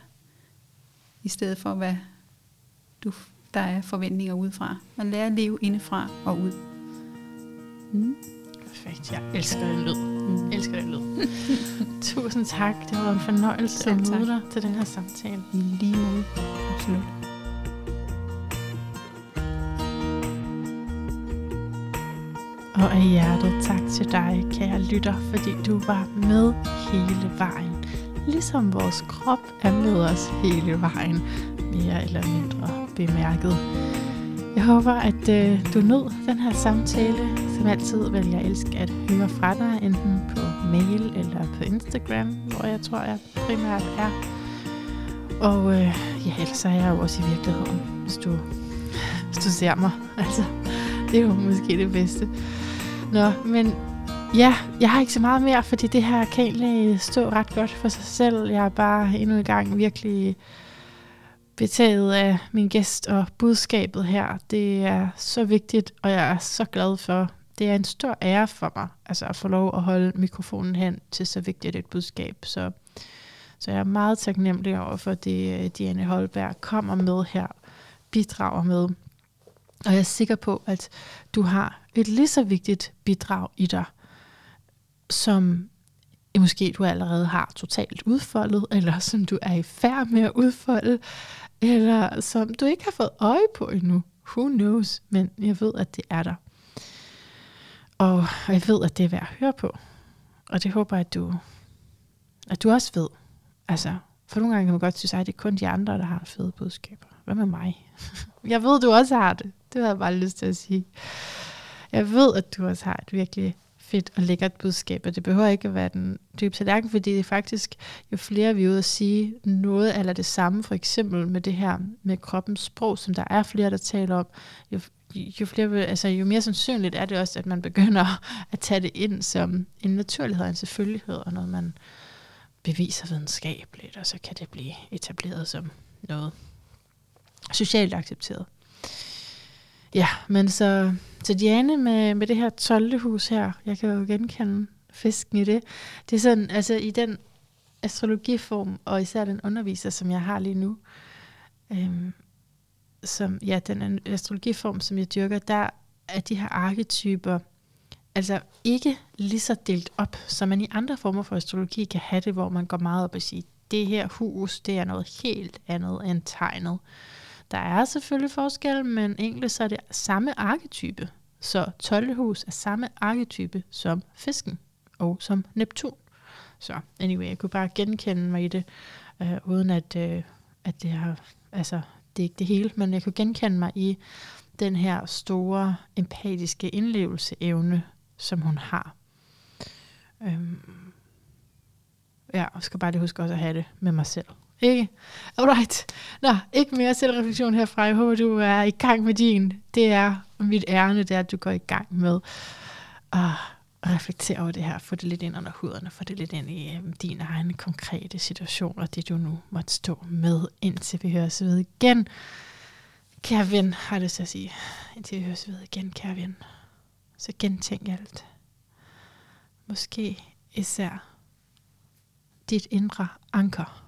i stedet for, hvad du, der er forventninger udefra. Og lære at leve indefra og ud. Mm. Perfekt, jeg elsker den lyd. Mm. Elsker den lyd. Tusind tak, det har været en fornøjelse at møde dig til den her samtale. Lige måde. Absolut. Og af hjertet tak til dig, kære lytter, fordi du var med hele vejen. Ligesom vores krop er med os hele vejen, mere eller mindre bemærket. Jeg håber, at øh, du nød den her samtale. Som altid vil jeg elske at høre fra dig, enten på mail eller på Instagram, hvor jeg tror, jeg primært er. Og øh, ja, ellers er jeg jo også i virkeligheden, hvis du, hvis du ser mig. Altså, det er jo måske det bedste. Nå, men ja, jeg har ikke så meget mere, fordi det her kan egentlig stå ret godt for sig selv. Jeg er bare endnu en gang virkelig betaget af min gæst og budskabet her. Det er så vigtigt, og jeg er så glad for. Det er en stor ære for mig, altså at få lov at holde mikrofonen hen til så vigtigt et budskab. Så, så jeg er meget taknemmelig over for det, øh, Diane Holberg kommer med her, bidrager med. Og jeg er sikker på, at du har et lige så vigtigt bidrag i dig, som måske du allerede har totalt udfoldet, eller som du er i færd med at udfolde, eller som du ikke har fået øje på endnu. Who knows? Men jeg ved, at det er der. Og jeg ved, at det er værd at høre på. Og det håber jeg, at du, at du også ved. Altså, for nogle gange kan man godt synes, at det er kun de andre, der har fede budskaber. Hvad med mig? jeg ved, du også har det. Det har jeg bare lyst til at sige. Jeg ved, at du også har et virkelig fedt og lækkert budskab, og det behøver ikke at være den dybe tallerken, fordi det er faktisk, jo flere vi er ude at sige noget eller det samme, for eksempel med det her med kroppens sprog, som der er flere, der taler om, jo, jo, flere, altså, jo mere sandsynligt er det også, at man begynder at tage det ind som en naturlighed og en selvfølgelighed, og noget man beviser videnskabeligt, og så kan det blive etableret som noget socialt accepteret. Ja, men så, så Diane med, med det her 12. hus her, jeg kan jo genkende fisken i det. Det er sådan, altså i den astrologiform, og især den underviser, som jeg har lige nu, øhm, som, ja, den astrologiform, som jeg dyrker, der er de her arketyper, altså ikke lige så delt op, som man i andre former for astrologi kan have det, hvor man går meget op og siger, det her hus, det er noget helt andet end tegnet. Der er selvfølgelig forskel, men egentlig så er det samme arketype. Så 12. hus er samme arketype som fisken og som Neptun. Så anyway, jeg kunne bare genkende mig i det, øh, uden at, øh, at det har, altså det er ikke det hele, men jeg kunne genkende mig i den her store empatiske indlevelseevne, som hun har. Øhm, ja, og skal bare lige huske også at have det med mig selv. Ikke? Alright. Nå, ikke mere selvreflektion herfra. Jeg håber, du er i gang med din. Det er mit ærne, det er, at du går i gang med at reflektere over det her. Få det lidt ind under huderne. Få det lidt ind i øhm, din egen konkrete situation, og det du nu måtte stå med, indtil vi høres ved igen. Kære ven, har det så at sige. Indtil vi høres ved igen, kære ven. Så gentænk alt. Måske især dit indre anker